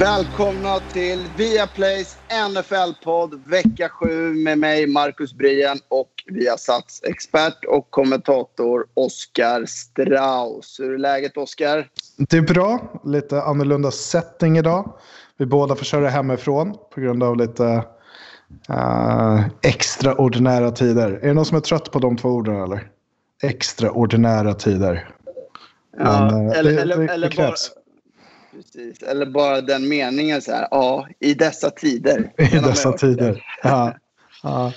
Välkomna till Viaplays NFL-podd vecka 7 med mig Marcus Brien och Viasats expert och kommentator Oskar Strauss. Hur är läget Oskar? Det är bra. Lite annorlunda setting idag. Vi båda får köra hemifrån på grund av lite uh, extraordinära tider. Är det någon som är trött på de två orden eller? Extraordinära tider. Ja, Men, uh, eller, det, eller, det, eller, det bara, krävs. Precis, eller bara den meningen så här. Ja, i dessa tider. I dessa tider. Ja. Ja.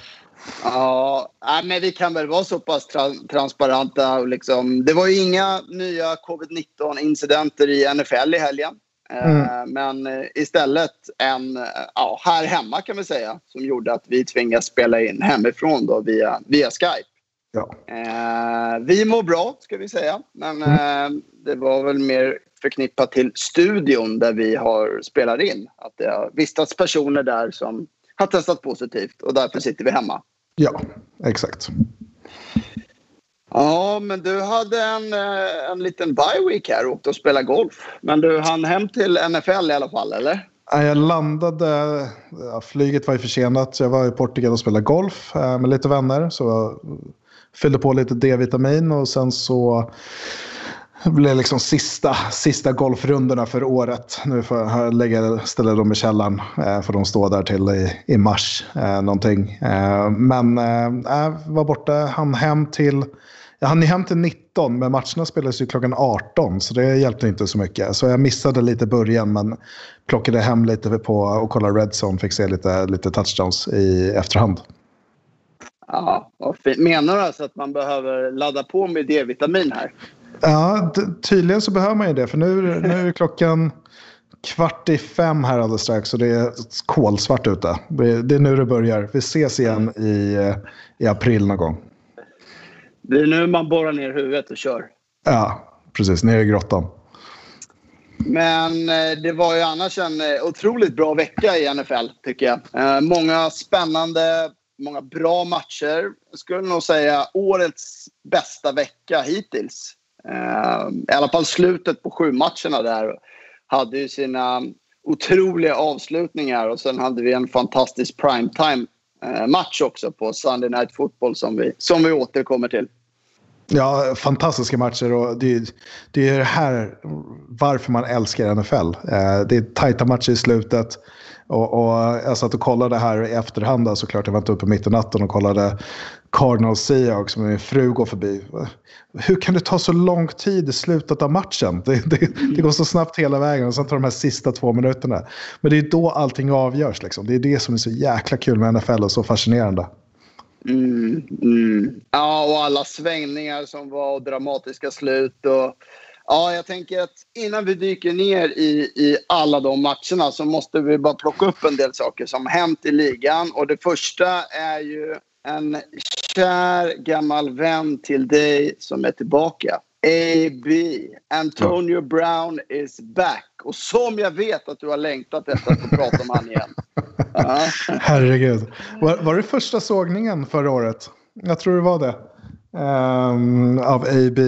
Ja, men vi kan väl vara så pass tra- transparenta. och Liksom. Det var ju inga nya covid-19 incidenter i NFL i helgen. Eh, Mm. Men eh, istället en, eh, ja, här hemma kan vi säga, som gjorde att vi tvingas spela in hemifrån då via, via Skype. Ja. Vi mår bra, ska vi säga. Men eh, det var väl mer förknippat till studion där vi har spelat in. Att det har vistats personer där som har testat positivt och därför sitter vi hemma. ja, exakt. Ja, men du hade en, eh, en liten bye week här och åkte och spelade golf. Men du hann hem till NFL i alla fall, eller? Ja, Jag landade, flyget var ju försenat, så jag var i Portugal och spelade golf eh, med lite vänner. Så jag fyllde på lite D-vitamin och sen så det blev liksom sista, sista golfrundorna för året. Nu får jag lägga, ställa dem i källaren, eh, för de står där till i, i mars eh, någonting. Eh, men eh, jag var borta, han hem till jag hann hem till 19 men matcherna spelades ju klockan 18 så det hjälpte inte så mycket. Så jag missade lite början men plockade hem lite på och kollade Redzone, Fick se lite, lite touchdowns i efterhand. Ja. Menar du alltså att man behöver ladda på med D-vitamin här? Ja, tydligen så behöver man ju det för nu, nu är klockan kvart i fem här alldeles strax och det är kolsvart ute. Det är nu det börjar. Vi ses igen i, eh, i april någon gång. Det är nu man borrar ner huvudet och kör. Ja, precis. Nere i grottan. Men eh, det var ju annars en eh, otroligt bra vecka i NFL, tycker jag. Många spännande, många bra matcher. Jag skulle nog säga årets bästa vecka hittills. Ehm, I alla fall slutet på sju matcherna där hade ju sina otroliga avslutningar och sen hade vi en fantastisk primetime-match eh, också på Sunday Night Football som vi, som vi återkommer till. Ja, fantastiska matcher och det, det är det här varför man älskar NFL. Eh, det är tajta matcher i slutet. Och, och alltså, jag satt och kollade här i efterhand alltså, såklart. Jag var inte uppe mitt i natten och kollade Cardinals Seahawks också, min fru går förbi. Hur kan det ta så lång tid i slutet av matchen? Det, det, det går så snabbt hela vägen och sen tar de här sista två minuterna. Men det är då allting avgörs. Liksom. Det är det som är så jäkla kul med NFL och så fascinerande. Mm, mm. Ja, och alla svängningar som var och dramatiska slut. Och, ja, jag tänker att innan vi dyker ner i, i alla de matcherna så måste vi bara plocka upp en del saker som hänt i ligan. Och det första är ju en kär gammal vän till dig som är tillbaka. AB, Antonio Brown is back. Och som jag vet att du har längtat efter att få prata om han igen. Ja. Herregud. Var, var det första sågningen förra året? Jag tror det var det. Ehm, av AB.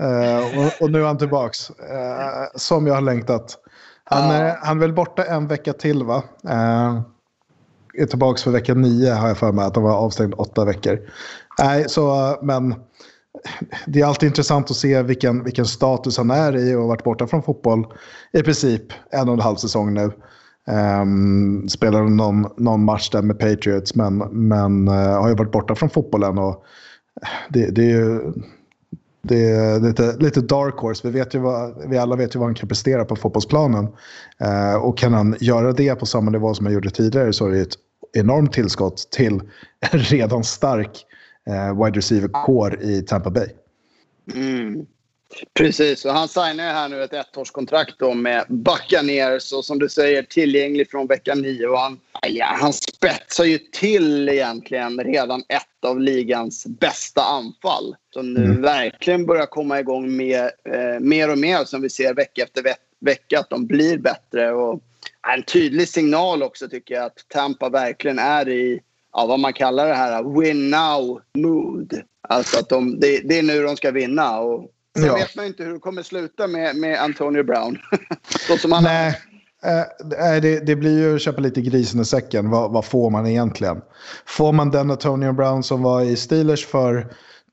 Eh, och, och nu är han tillbaks. Eh, som jag har längtat. Han, Ja. är, han är väl borta en vecka till va? Uh, är tillbaks för vecka nio har jag för mig. Att han var avstängd åtta veckor. Nej, så men det är alltid intressant att se vilken, vilken status han är i och har varit borta från fotboll i princip en och en halv säsong nu. Um, spelade någon, någon match där med Patriots men, men uh, har ju varit borta från fotbollen. Och det, det är ju det är lite, lite dark horse. Vi, vet ju vad, vi alla vet ju vad han kan prestera på fotbollsplanen. Eh, och kan han göra det på samma nivå som han gjorde tidigare så är det ett enormt tillskott till en redan stark eh, wide receiver-core i Tampa Bay. Mm. Precis, och han signar ju här nu ett ettårskontrakt då med Buccaneers och som du säger tillgänglig från vecka 9. Och han, ja, han spetsar ju till egentligen redan ett av ligans bästa anfall. Som nu Mm. verkligen börjar komma igång med, eh, mer och mer som vi ser vecka efter ve- vecka att de blir bättre. Och en tydlig signal också tycker jag att Tampa verkligen är i ja, vad man kallar det här win now mood. Alltså att de, det, det är nu de ska vinna. Och sen Ja. vet man ju inte hur det kommer sluta med, med Antonio Brown. Som han Nej, eh, det, det blir ju att köpa lite grisen i säcken. Vad, vad får man egentligen? Får man den Antonio Brown som var i Steelers för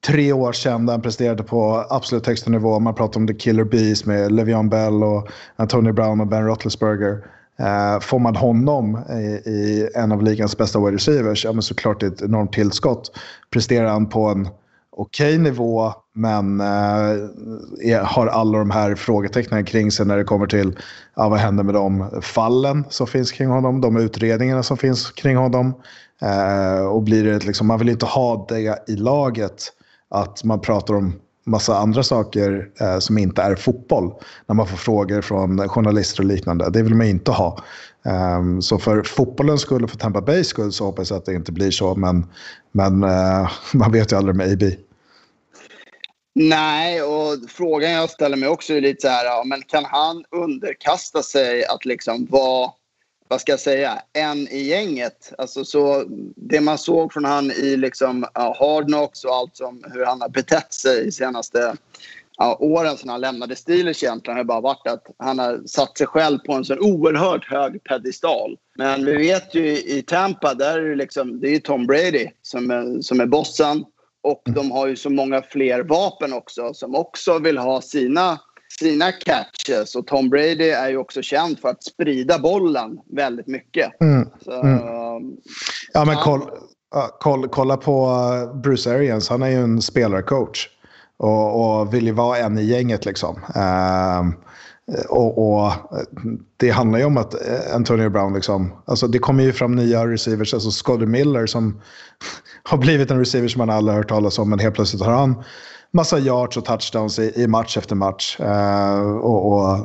tre år sedan där han presterade på absolut högsta nivå. Man pratar om the killer bees med Le'Veon Bell och Antonio Brown och Ben Roethlisberger. Eh, får man honom i, i en av ligans bästa wide receivers, ja men såklart ett enormt tillskott. Presterar han på en okej nivå men eh, har alla de här frågetecknen kring sig när det kommer till ja, vad händer med de fallen som finns kring honom, de utredningarna som finns kring honom. Eh, och blir det liksom, man vill inte ha det i laget att man pratar om massa andra saker eh, som inte är fotboll när man får frågor från journalister och liknande. Det vill man inte ha. Um, så för fotbollens skull och för Tampa Bays skull så hoppas jag att det inte blir så. Men, men uh, man vet ju aldrig med AB. Nej, och frågan jag ställer mig också är lite så här, ja, men kan han underkasta sig att liksom vara, vad ska jag säga, en i gänget? Alltså så, det man såg från han i liksom, ja, Hard Knocks och allt som hur han har betett sig de senaste ja, åren sedan han lämnade Steelers egentligen har bara varit att han har satt sig själv på en sån oerhört hög pedestal. Men vi vet ju i Tampa, där är det, liksom, det är Tom Brady som är, som är bossen. Och de har ju så många fler vapen också som också vill ha sina, sina catches. Och Tom Brady är ju också känd för att sprida bollen väldigt mycket. Mm. Så, Ja, men koll, koll, kolla på uh, Bruce Arians. Han är ju en spelarcoach. Och, och vill ju vara en i gänget liksom. Ehm, Eh, och, och eh, det handlar ju om att eh, Antonio Brown liksom. Alltså det kommer ju fram nya receivers. Alltså Scotty Miller som har blivit en receiver som man aldrig har hört talas om. Men helt plötsligt har han massa yards och touchdowns i, i match efter match. Uh, och, och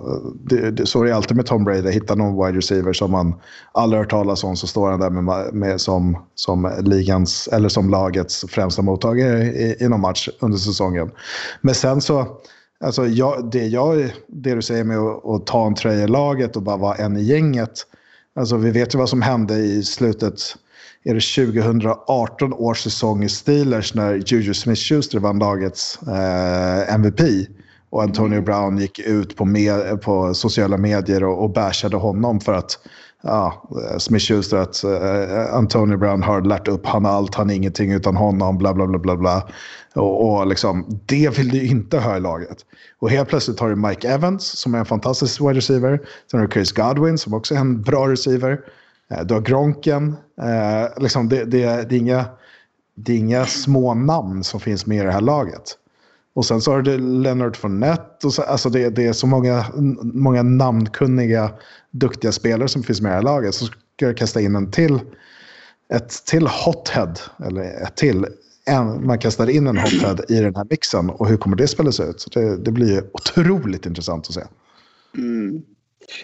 det, det, så är det alltid med Tom Brady. Hittar någon wide receiver som man aldrig hört talas om så står han där med, med, som, som ligans eller som lagets främsta mottagare i, i någon match under säsongen. Men sen så, alltså jag, det, jag, det du säger med att, att ta en tröja i laget och bara vara en i gänget. Alltså vi vet ju vad som hände i slutet är det 2018 års säsong i Steelers när Juju Smith-Schuster vann lagets eh, MVP. Och Antonio Brown gick ut på, med, på sociala medier och, och bashade honom för att ja, Smith-Schuster att eh, Antonio Brown har lärt upp han allt, han är ingenting utan honom, bla bla bla bla bla. Och, och liksom, det vill du inte ha i laget. Och helt plötsligt har du Mike Evans som är en fantastisk wide receiver. Sen har du Chris Godwin som också är en bra receiver. Eh, du har Gronken. Eh, liksom det, det, det, är inga, det är inga små namn som finns med i det här laget. Och sen så har du Leonard Fournette. Och så, alltså det, det är så många, många namnkunniga, duktiga spelare som finns med i det här laget. Så ska jag kasta in en till, ett till hothead. Eller ett till. En, man kastar in en hothead i den här mixen. Och hur kommer det spelas ut? Så det, det blir otroligt intressant att se. Mm.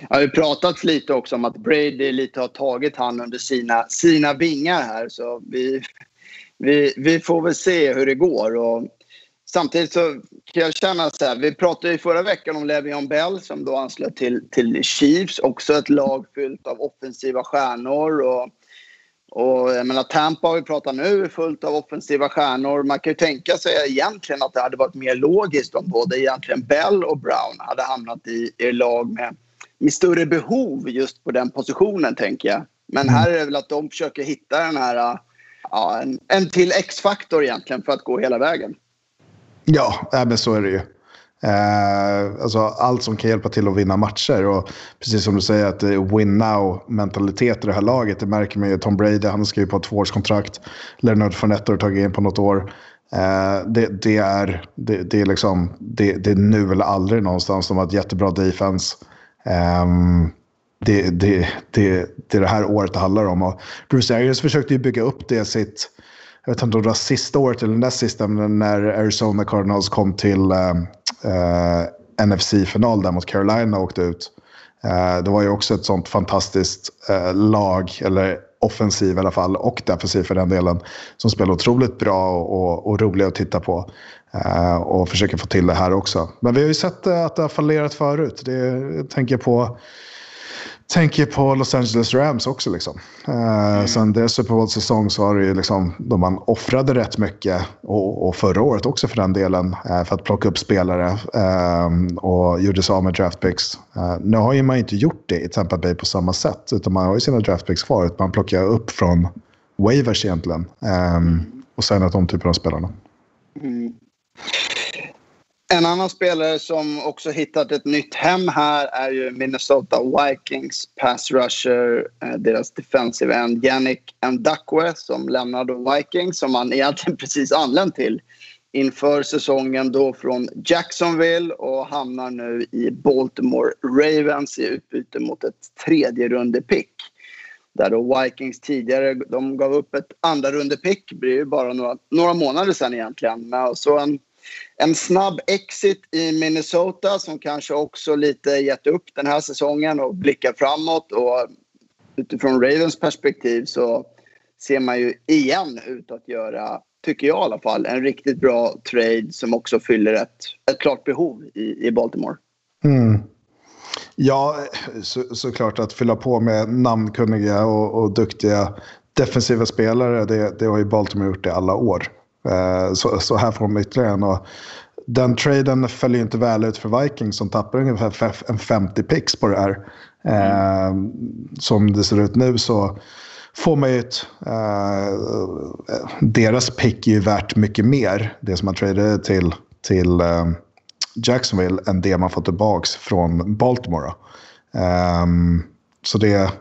Jag har ju pratat lite också om att Brady lite har tagit han under sina, sina vingar här. Så vi, vi, vi får väl se hur det går. Och samtidigt så kan jag känna så här. Vi pratade ju förra veckan om Le'Veon Bell som då anslöt till, till Chiefs. Också ett lag fyllt av offensiva stjärnor. Och, och jag menar, Tampa har vi pratat nu är fullt av offensiva stjärnor. Man kan ju tänka sig egentligen att det hade varit mer logiskt om både egentligen Bell och Brown hade hamnat i, i lag med, med större behov just på den positionen, tänker jag. Men här är det väl att de försöker hitta den här, ja, en, en till X-faktor egentligen för att gå hela vägen. Ja, äh, men så är det ju. Eh, alltså allt som kan hjälpa till att vinna matcher. Och precis som du säger att det är win now-mentalitet i det här laget. Det märker man ju. Tom Brady, han skriver på ett tvåårskontrakt. Leonard Fournette har tagit in på något år. Eh, det, det, är, det, det, är liksom, det, det är nu eller aldrig någonstans. De har ett jättebra defense. Eh, det, det, det, det är det här året det handlar om. Och Bruce Arians försökte ju bygga upp det sitt jag vet inte om det var sista året eller näst sista, men när Arizona Cardinals kom till, eh, eh NFC-final där mot Carolina och åkte ut. Eh, det var ju också ett sånt fantastiskt eh, lag, eller offensiv i alla fall, och defensiv för den delen, som spelar otroligt bra och, och roliga att titta på. Uh, och försöker få till det här också. Men vi har ju sett eh, att det har fallerat förut. Det, jag tänker på tänker på Los Angeles Rams också. Liksom. Eh, mm. Sen deras Super Bowl-säsong så var det ju liksom, då man offrade rätt mycket, och, och förra året också för den delen, eh, för att plocka upp spelare eh, och gjorde sig av med draftpicks. Eh, nu har ju man inte gjort det i Tampa Bay på samma sätt, utan man har ju sina draftpicks kvar. Man plockar upp från waivers egentligen eh, mm. och signat de typer av spelarna. Mm. En annan spelare som också hittat ett nytt hem här är ju Minnesota Vikings pass rusher, eh, deras defensive end Yannick Ndakwe som lämnade Vikings som han egentligen precis anlänt till inför säsongen då från Jacksonville och hamnar nu i Baltimore Ravens i utbyte mot ett tredje runde pick. Där då Vikings tidigare de gav upp ett andra runde pick, det är ju bara några, några månader sedan egentligen. Men så en en snabb exit i Minnesota som kanske också lite gett upp den här säsongen och blickar framåt. Och utifrån Ravens perspektiv så ser man ju igen ut att göra, tycker jag i alla fall, en riktigt bra trade som också fyller ett, ett klart behov i, i Baltimore. Mm. Ja, så, såklart att fylla på med namnkunniga och, och duktiga defensiva spelare, det, det har ju Baltimore gjort i alla år. Eh, så, så här får de ytterligare en. Och den traden följer inte väl ut för Vikings som tappar ungefär en 50 pix på det här. Mm. Som det ser ut nu så får man ju ett... Eh, deras pick är ju värt mycket mer, det som man tradade till, till Jacksonville, än det man får tillbaka från Baltimore. Så det,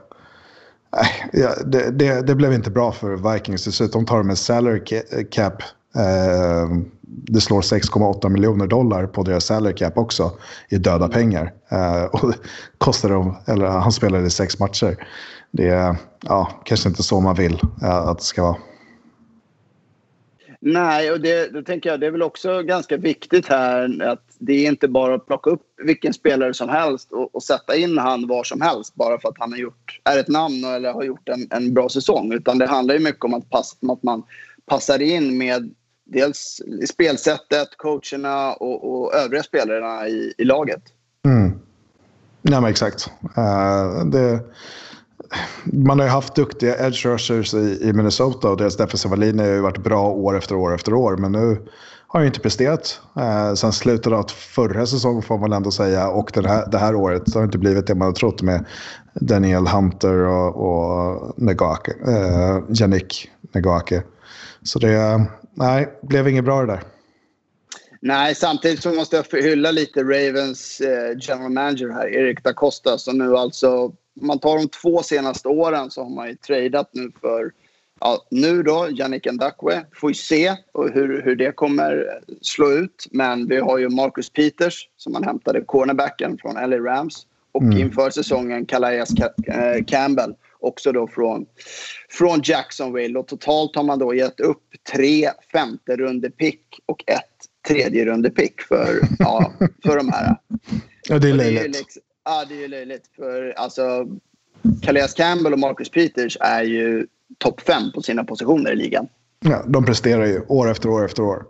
ja, det, det, det, blev inte bra för Vikings. Dessutom tar de en salary cap. Eh, det slår 6,8 miljoner dollar på deras salary cap också i döda mm. pengar. Eh, och kostar dem, eller han spelade i sex matcher. Det är ja, kanske inte så man vill eh, att det ska vara. Nej, och det, då tänker jag det är väl också ganska viktigt här att det är inte bara att plocka upp vilken spelare som helst och, och sätta in han var som helst bara för att han har gjort, är ett namn eller har gjort en, en bra säsong. Utan det handlar ju mycket om att, pass, om att man passar in med dels spelsättet, coacherna och, och övriga spelarna i, i laget. Mm. Ja, men exakt. Uh, det man har ju haft duktiga edge rushers i, i Minnesota och deras defensiva linje har ju varit bra år efter år efter år. Men nu har ju inte presterat. Eh, sen slutet av förra säsongen får man ändå säga och det här, det här året så har det inte blivit det man har trott med Daniel Hunter och, och Negake, eh, Janik Negake. Så det nej, blev inget bra det där. Nej, samtidigt så måste jag hylla lite Ravens eh, general manager här, Erik da Costa, som nu alltså om man tar de två senaste åren så har man ju tradeat nu för ja, nu då, Yannick Ndakwe. Får ju se hur, hur det kommer slå ut. Men vi har ju Marcus Peters som man hämtade cornerbacken från LA Rams. Och mm. inför säsongen Calais eh, Campbell också då från, från Jacksonville. Och totalt har man då gett upp tre femte runde pick och ett tredje runde pick för, ja, för de här. Ja, det är löjligt. Ja, det är ju löjligt. För alltså, Calais Campbell och Marcus Peters är ju topp fem på sina positioner i ligan. Ja, de presterar ju år efter år efter år.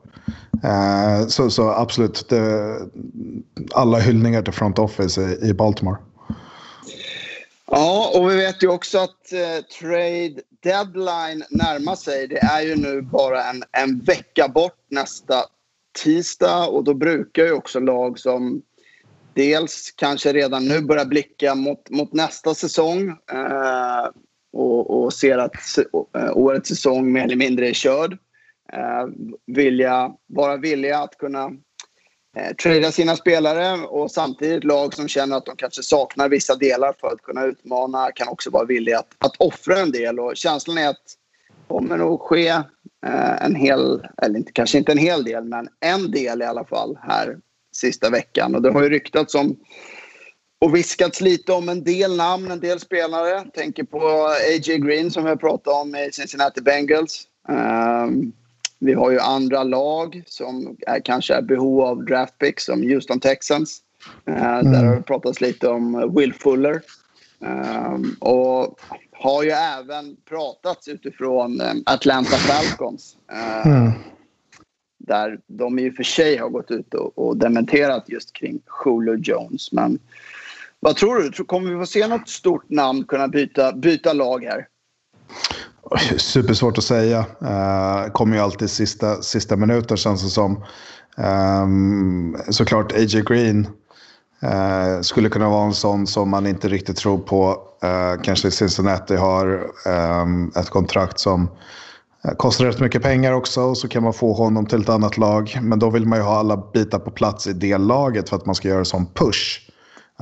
Uh, så, så absolut, det, alla hyllningar till front office i, i, Baltimore. Ja, och vi vet ju också att uh, trade deadline närmar sig. Det är ju nu bara en, en vecka bort nästa tisdag och då brukar ju också lag som dels kanske redan nu börja blicka mot, mot nästa säsong eh, och, och ser att eh, årets säsong mer eller mindre är körd. Eh, vilja, vara villiga att kunna eh, trada sina spelare och samtidigt lag som känner att de kanske saknar vissa delar för att kunna utmana kan också vara villiga att, att offra en del. Och känslan är att det kommer nog ske eh, en hel, eller inte, kanske inte en hel del, men en del i alla fall här sista veckan. Och det har ju ryktats om och viskats lite om en del namn, en del spelare. Tänker på A.J. Green som vi har pratat om i Cincinnati Bengals. Um, vi har ju andra lag som är, kanske är behov av draftpicks som Houston Texans. Eh, Där har det pratats lite om Will Fuller. Um, och har ju även pratats utifrån um, Atlanta Falcons. Uh, Där de i och för sig har gått ut och, och dementerat just kring Julio Jones. Men vad tror du? Kommer vi få se något stort namn kunna byta, byta lag här? Supersvårt att säga. Uh, kommer ju alltid sista, sista minuten känns det som. Um, såklart AJ Green uh, skulle kunna vara en sån som man inte riktigt tror på. Uh, kanske Cincinnati har um, ett kontrakt som kostar rätt mycket pengar också och så kan man få honom till ett annat lag. Men då vill man ju ha alla bitar på plats i det laget för att man ska göra sån push.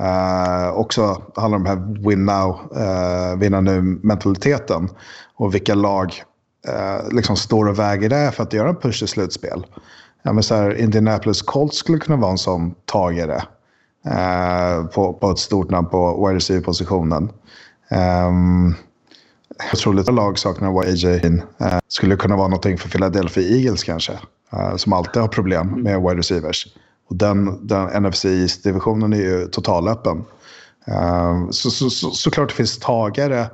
Uh, också handlar om den här win now, uh, vinna nu-mentaliteten. Och vilka lag uh, liksom står och väger det för att göra en push i slutspel. Ja, men så här, Indianapolis Colts skulle kunna vara en sån tagare uh, på, på ett stort namn på wide receiver-positionen. Ehm, um, otroligt lag saknar AJ. Uh, skulle kunna vara någonting för Philadelphia Eagles kanske. Uh, som alltid har problem med wide receivers. Och den, den NFC East-divisionen är ju totalöppen. Uh, ehm, så, så, så, såklart det finns tagare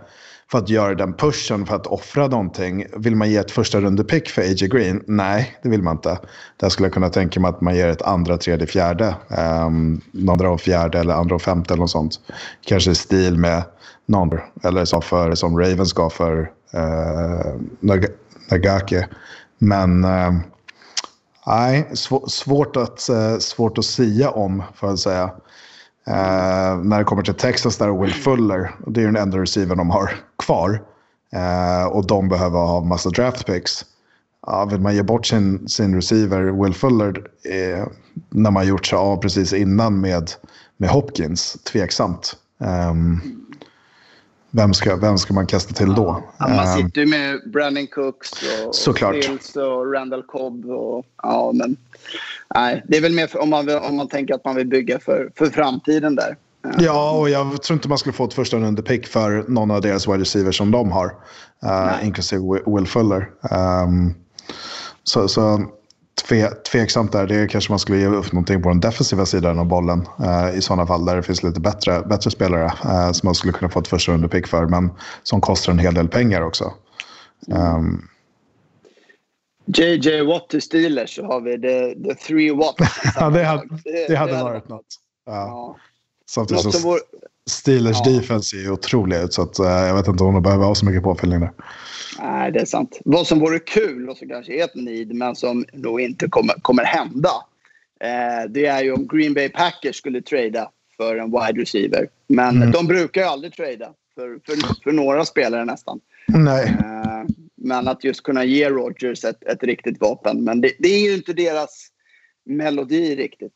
för att göra den pushen, för att offra någonting. Vill man ge ett första rundepick för AJ Green? Nej, det vill man inte. Där skulle jag kunna tänka mig att man ger ett andra, tredje, fjärde. Um, andra och fjärde eller andra och femte eller något sånt. Kanske i stil med någon, eller som, för, som Ravens gav för uh, Nag- Nagake. Men... Uh, Nej, sv svårt att, eh, svårt att sia om, får jag säga. Eh, när det kommer till Texas där och Will Fuller, det är den enda receiver de har kvar. Eh, och de behöver ha massa draft picks. Ja, vill man ge bort sin, sin receiver Will Fuller eh, när man gjort sig av precis innan med, med Hopkins? Tveksamt. Ehm, vem, ska, vem ska man kasta till då? Ja, man Ehm, sitter ju med Brandon Cooks och, Såklart. Fields och Randall Cobb. Och, ja, men, nej, det är väl mer för, om, man, om man tänker att man vill bygga för, för framtiden där. Ja, och jag tror inte man skulle få ett första rundepick för någon av deras wide receivers som de har. Uh, inklusive Wi- Will Fuller. Um, så så tve, tveksamt där. Det kanske man skulle ge upp någonting på den defensiva sidan av bollen. eh, I sådana fall där det finns lite bättre, bättre spelare eh, som man skulle kunna få ett första rundepick för. Men som kostar en hel del pengar också. Um, JJ Watt till Steelers så har vi the, the three Watt. ja, det, hade, det hade varit något. Ja. Ja. Samtidigt Något som Steelers Ja. defense är ju otrolig ut. Så att, eh, jag vet inte om de behöver ha så mycket påfyllning där. Nej, det är sant. Vad som vore kul och som kanske är ett need men som nog inte kommer, kommer hända. Eh, det är ju om Green Bay Packers skulle trada för en wide receiver. Men Mm. de brukar ju aldrig trada för, för, för några spelare nästan. Nej. Eh, Men att just kunna ge Rodgers ett, ett riktigt vapen. Men det, det är ju inte deras melodi riktigt.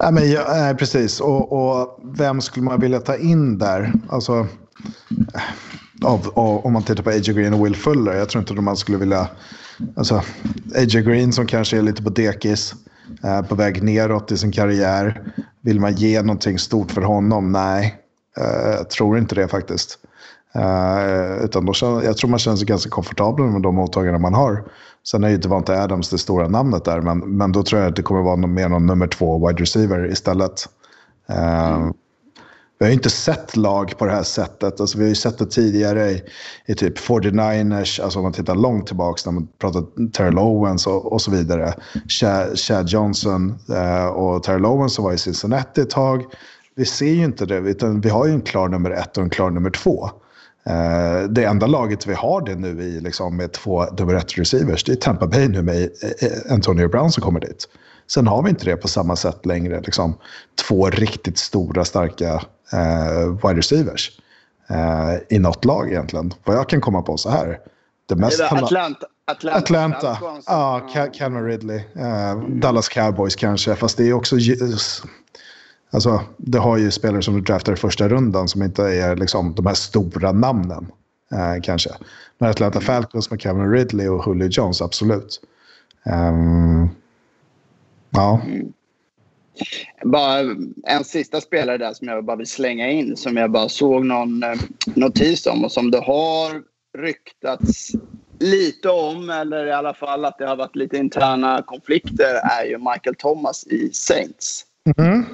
Nej, men, ja, nej, precis. Och, och vem skulle man vilja ta in där? Alltså, av, av, om man tittar på AJ Green och Will Fuller. Jag tror inte att man skulle vilja... Alltså, AJ Green som kanske är lite på dekis. Eh, på väg neråt i sin karriär. Vill man ge någonting stort för honom? Nej, eh, jag tror inte det faktiskt. Eh, utan då känner, jag tror man känner sig ganska komfortabel med de åtaganden man har. Sen är ju Devante Adams det stora namnet där, men, men då tror jag att det kommer vara någon, mer någon nummer två wide receiver istället. Eh, vi har ju inte sett lag på det här sättet. Alltså, vi har ju sett det tidigare i, i typ 49ers, alltså om man tittar långt tillbaka när man pratar Terrell Owens och, och så vidare. Chad, Chad Johnson eh, och Terrell Owens som var i Cincinnati ett tag. Vi ser ju inte det, utan vi har ju en klar nummer ett och en klar nummer två. Eh, det enda laget vi har det nu i liksom, med två nummer ett receivers, det är Tampa Bay nu med eh, Antonio Brown som kommer dit. Sen har vi inte det på samma sätt längre. Liksom, två riktigt stora, starka eh, wide receivers eh, i något lag egentligen. Vad jag kan komma på så här. Det mest Det Atlanta. Atlanta. Atlanta. Ja, Ca- Calvin Ridley. Eh, Dallas Cowboys kanske. Fast det är också... Alltså, det har ju spelare som du draftar i första rundan som inte är liksom, de här stora namnen. Eh, kanske. Men Atlanta Falcons med Calvin Ridley och Julio Jones, absolut. Ehm, ja. Bara en sista spelare där som jag bara vill slänga in. Som jag bara såg någon eh, notis om och som det har ryktats lite om, eller i alla fall att det har varit lite interna konflikter, är ju Michael Thomas i Saints. Mm.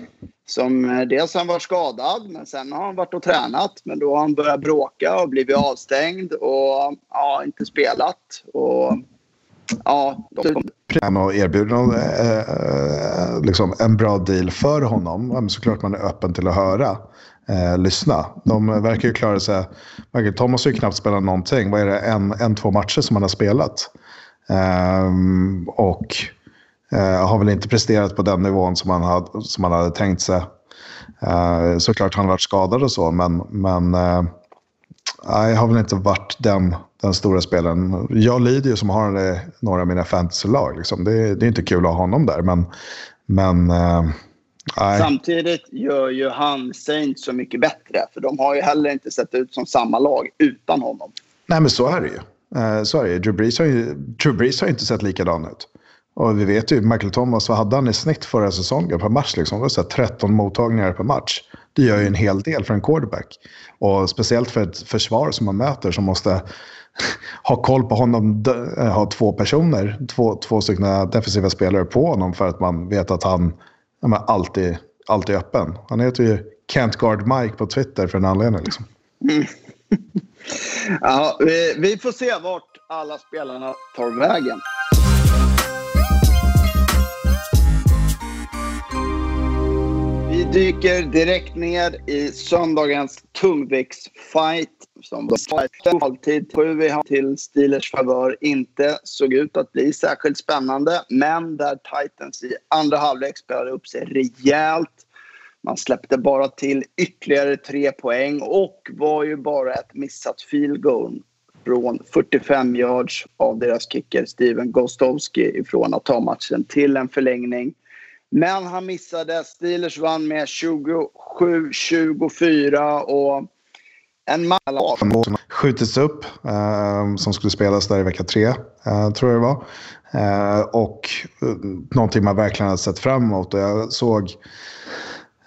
Som eh, dels har han varit skadad, men sen har han varit och tränat. Men då har han börjat bråka och blivit avstängd och ja, inte spelat. Och ja, de... och erbjuder någon, eh, eh, liksom en bra deal för honom. Men såklart man är öppen till att höra. Eh, lyssna. De verkar ju klara sig. Michael Thomas har ju knappt spelat någonting. Vad är det? En, en två matcher som han har spelat. Eh, och eh, har väl inte presterat på den nivån som han hade, som han hade tänkt sig. Eh, såklart har han varit skadad och så, men, men eh, Nej, har väl inte varit den, den stora spelaren. Jag lider ju som har några av mina fantasylag. Liksom. Det, det, är inte kul att ha honom där, men... men äh, Samtidigt gör ju han Saints så mycket bättre. För de har ju heller inte sett ut som samma lag utan honom. Nej, men så är det ju. Uh, så är det ju. Drew Brees har ju Drew Brees har inte sett likadan ut. Och vi vet ju, Michael Thomas, vad hade han i snitt förra säsongen per match? Liksom? Det var så 13 mottagningar per match. Det gör ju en hel del för en quarterback. Och speciellt för ett försvar som man möter som måste ha koll på honom, eh, ha två personer, två, två stycken defensiva spelare på honom för att man vet att han ja, alltid, alltid är öppen. Han heter ju Can't Guard Mike på Twitter för en anledning. Liksom. Mm. ja, vi, vi får se vart alla spelarna tar vägen. Dyker direkt ner i söndagens tungviktsfight som var halvtid sju till Steelers favör inte såg ut att bli särskilt spännande. Men där Titans i andra halvlek spelade upp sig rejält. Man släppte bara till ytterligare tre poäng och var ju bara ett missat field goal från 45 yards av deras kicker Steven Gostowski ifrån att ta matchen till en förlängning. Men han missade. Steelers vann med 27-24 och en match skjutits upp eh, som skulle spelas där i vecka tre, eh, tror jag det var. Eh, och eh, någonting man verkligen hade sett fram emot. Och jag såg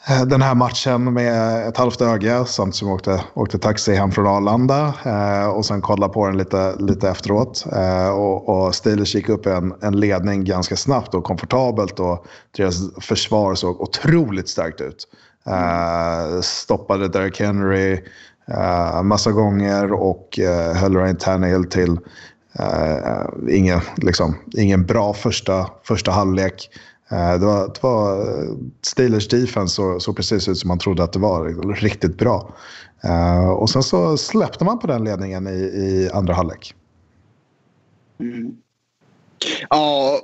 Eh, den här matchen med ett halvt öga samtidigt som jag åkte, åkte taxi hem från Arlanda eh, och sen kollade på den lite, lite efteråt. Eh, och, och Steelers gick upp en, en ledning ganska snabbt och komfortabelt och deras försvar såg otroligt starkt ut. Eh, stoppade Derrick Henry eh, massa gånger och eh, höll Ryan Tannehill till eh, eh ingen, liksom, ingen bra första, första halvlek. Eh, det var, det var eh, Steelers defense såg, såg precis ut som man trodde att det var. Riktigt bra. Eh, och sen så släppte man på den ledningen i, i andra halvlek. Mm. Ja,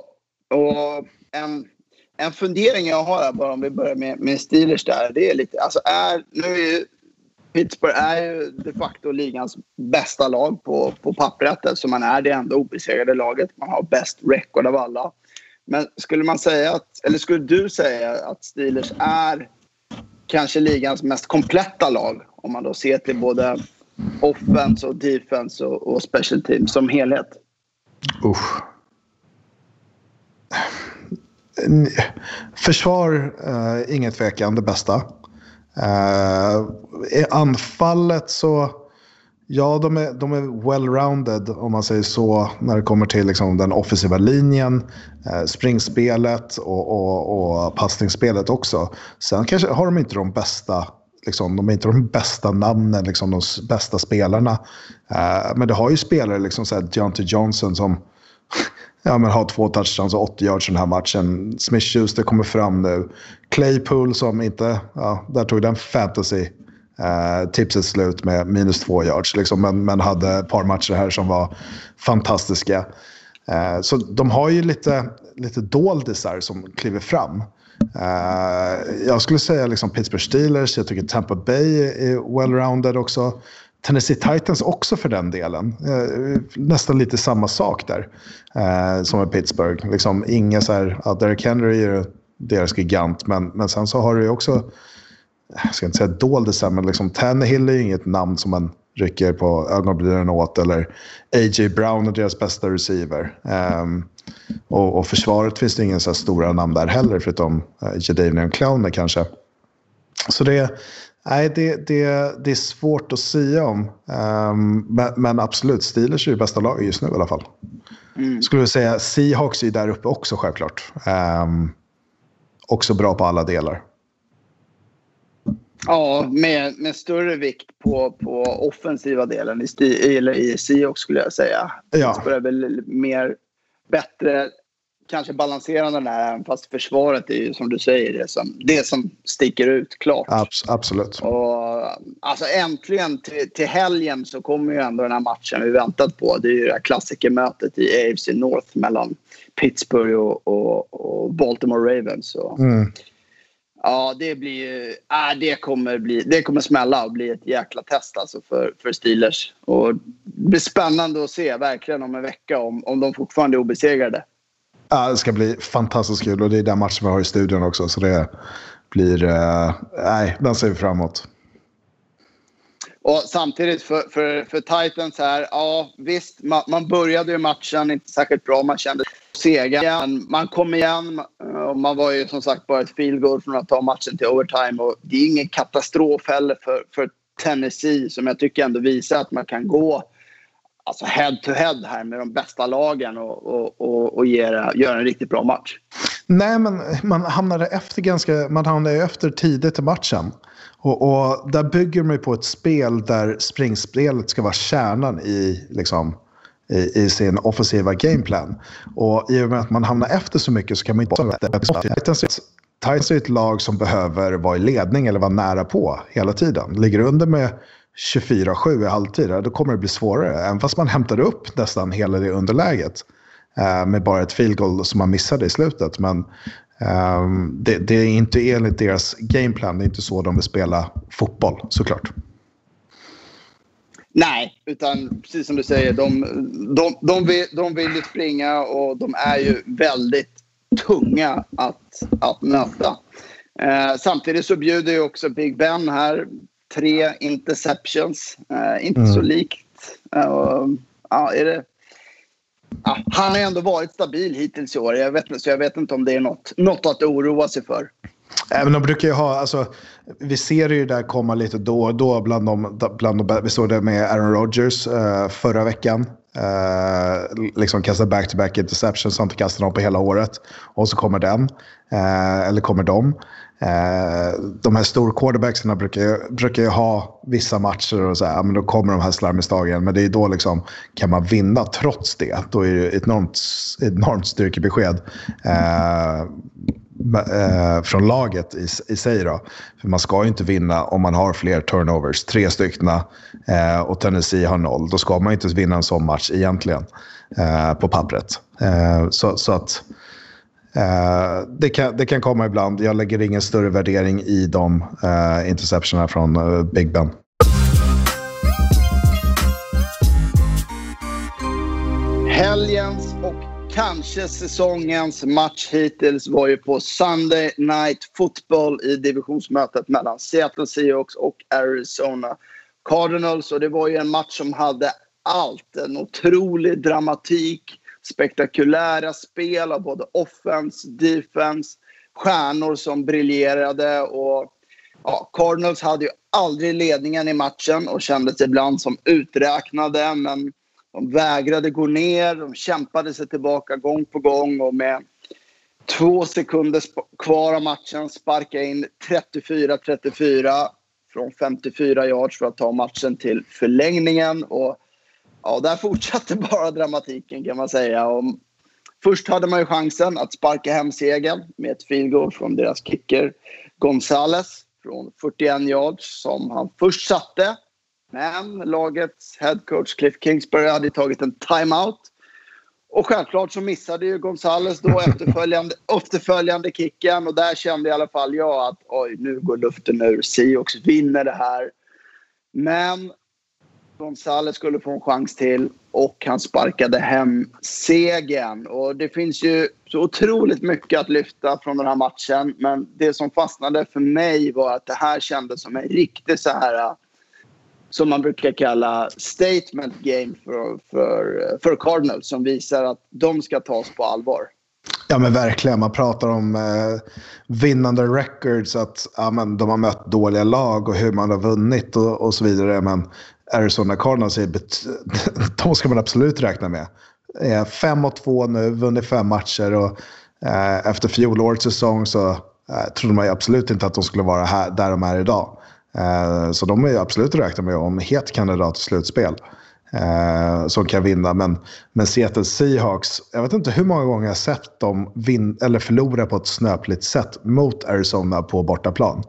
och en, en fundering jag har här bara om vi börjar med, med Steelers där. Det är lite, alltså är, nu är ju, Pittsburgh är ju de facto ligans bästa lag på, på pappret eftersom man är det enda obesegrade laget. Man har bäst record av alla. Men skulle man säga att, eller skulle du säga att Steelers är kanske ligans mest kompletta lag om man då ser till både offense och defense och, och special teams som helhet? Usch. Försvar, eh, uh, inget tvekan, det bästa. Uh, I anfallet så Ja, de är, de är well-rounded om man säger så när det kommer till liksom, den offensiva linjen, eh, springspelet och, och, och passningsspelet också. Sen kanske har de inte de bästa Liksom, de är inte de bästa namnen, liksom, de bästa spelarna. Eh, men det har ju spelare, liksom Deontay Johnson som ja, men har två touchdowns och 80 yards den här matchen. Smith Schuster kommer fram nu. Claypool som inte, ja, där tog den fantasy Eh, tipset slut med minus två yards, liksom, men, men hade ett par matcher här som var fantastiska. Eh, så de har ju lite, lite doldisar som kliver fram. Eh, jag skulle säga liksom Pittsburgh Steelers, jag tycker Tampa Bay är well-rounded också. Tennessee Titans också för den delen. Eh, nästan lite samma sak där eh, som med Pittsburgh. Liksom, inga så här, ja, Derek Henry är deras gigant, men, men sen så har du ju också jag ska inte säga doldisar, men liksom Tannehill är ju inget namn som man rycker på ögonbrynen åt. Eller A.J. Brown är deras bästa receiver. Um, och, och försvaret finns det ingen så stora namn där heller, förutom uh, Jadavion Clowner kanske. Så det, Nej, det, det, det är svårt att säga om. Um, men, men, absolut, Steelers är ju bästa lag just nu i alla fall. Mm. Skulle jag säga, Seahawks är där uppe också självklart. Um, också bra på alla delar. Ja, med, med större vikt på, på offensiva delen i, eller i Seahawks skulle jag säga. Ja. Det är väl mer bättre kanske balanserande där, även fast försvaret är ju som du säger det som, det som sticker ut klart. Abs absolut. Och, alltså äntligen till, till helgen så kommer ju ändå den här matchen vi väntat på. Det är ju det här klassikermötet i AFC North mellan Pittsburgh och, och, och Baltimore Ravens. Och, mm. Ja, det blir. Äh, det, kommer bli, det kommer smälla och bli ett jäkla test alltså för, för Steelers. Och det blir spännande att se verkligen om en vecka om, om de fortfarande är obesegrade. Ja, det ska bli fantastiskt kul och det är den matchen vi har i studion också. Så det blir... Uh, nej, den ser vi fram emot. Och samtidigt för, för, för Titans här, ja visst, man, man började ju matchen inte särskilt bra. Man kände sega. Man kom igen och man var ju som sagt bara ett field goal från att ta matchen till overtime. Och det är ingen katastrof heller för, för Tennessee som jag tycker ändå visar att man kan gå alltså head to head här med de bästa lagen och, och, och, och göra, göra en riktigt bra match. Nej, men man hamnade efter ganska, man hamnade efter tidigt i matchen. Och, och där bygger man ju på ett spel där springspelet ska vara kärnan i, liksom, i, i, sin offensiva gameplan. Och i och med att man hamnar efter så mycket så kan man inte bara... Titans är ett lag som behöver vara i ledning eller vara nära på hela tiden. Ligger under med 24-7 i halvtid, då kommer det bli svårare. Även fast man hämtar upp nästan hela det underläget eh, med bara ett field goal som man missade i slutet. Men eh, det, det, är inte enligt deras gameplan, det är inte så de vill spela fotboll såklart. Nej, utan precis som du säger, de, de, de, vill, de vill ju springa och de är ju väldigt tunga att, att möta. Eh, samtidigt så bjuder ju också Big Ben här tre interceptions. Uh, inte mm. så likt. Uh, ja, är det, ja, han har ändå varit stabil hittills i år. Jag vet, så jag vet inte om det är något, något att oroa sig för. Även de brukar ju ha, alltså, vi ser ju där komma lite då och då bland de, bland de vi såg det med Aaron Rodgers uh, förra veckan. Uh, liksom kasta back-to-back interceptions, han inte kastar dem på hela året. Och så kommer den, uh, eller kommer de. Eh, de här stora quarterbacksarna brukar, brukar ju ha vissa matcher och så här, men då kommer de här slarvmisstagen. Men det är då liksom, kan man vinna trots det, då är det ett enormt, enormt styrkebesked. Eh, eh, från laget i, i sig. Då. För man ska ju inte vinna om man har fler turnovers. Tre stycken eh, och Tennessee har noll. Då ska man ju inte vinna en sån match egentligen eh, på pappret. Eh, så, så att Uh, det, kan, det kan komma ibland. Jag lägger ingen större värdering i de uh, interceptionerna från uh, Big Ben. Helgens och kanske säsongens match hittills var ju på Sunday Night Football i divisionsmötet mellan Seattle Seahawks och Arizona Cardinals. Och det var ju en match som hade allt. En otrolig dramatik spektakulära spel av både offense, defense, stjärnor som briljerade. Och, ja, Cardinals hade ju aldrig ledningen i matchen och kändes ibland som uträknade. Men de vägrade gå ner, de kämpade sig tillbaka gång på gång och med två sekunder kvar av matchen sparka in 34-34 från 54 yards för att ta matchen till förlängningen. Och ja, där fortsatte bara dramatiken kan man säga. Och först hade man ju chansen att sparka hem segern med ett field goal från deras kicker Gonzales från 41 yards som han först satte. Men lagets headcoach Cliff Kingsbury hade tagit en timeout. Och självklart så missade ju Gonzales då efterföljande, efterföljande kicken och där kände i alla fall jag att oj, nu går luften ur. Seahawks vinner det här. Men Gonzales skulle få en chans till och han sparkade hem segern. Och det finns ju så otroligt mycket att lyfta från den här matchen. Men det som fastnade för mig var att det här kändes som en riktig så här som man brukar kalla statement game för, för, för Cardinals som visar att de ska tas på allvar. Ja men verkligen, man pratar om eh, vinnande records, att ja, men de har mött dåliga lag och hur man har vunnit och, och så vidare. Men Arizona Cardinals, är de ska man absolut räkna med. Eh, fem och två nu, vunnit fem matcher och eh, efter fjolårets säsong så eh, trodde man ju absolut inte att de skulle vara här, där de är idag. Eh, så de är ju absolut att räkna med om het kandidat till slutspel eh, som kan vinna. Men, men Seattle Seahawks, jag vet inte hur många gånger jag har sett dem vin, eller förlora på ett snöpligt sätt mot Arizona på bortaplan.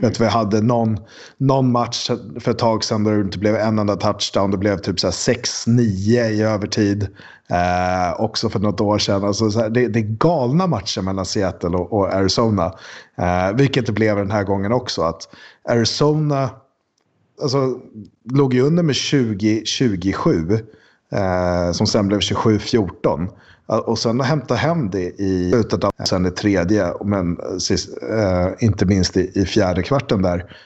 Vet, vi hade någon, någon match för ett tag sedan där det inte blev en enda touchdown. Det blev typ 6-9 i övertid. Eh, också för något år sedan. Alltså, så här, det, det är galna matcher mellan Seattle och, och Arizona. Eh, vilket det blev den här gången också. Att Arizona alltså, låg ju under med 20-27. Eh, som sen blev 27-14. Eh, Och sen hämta hem det i slutet av sen i tredje, men sist, eh, inte minst i, i fjärde kvarten där.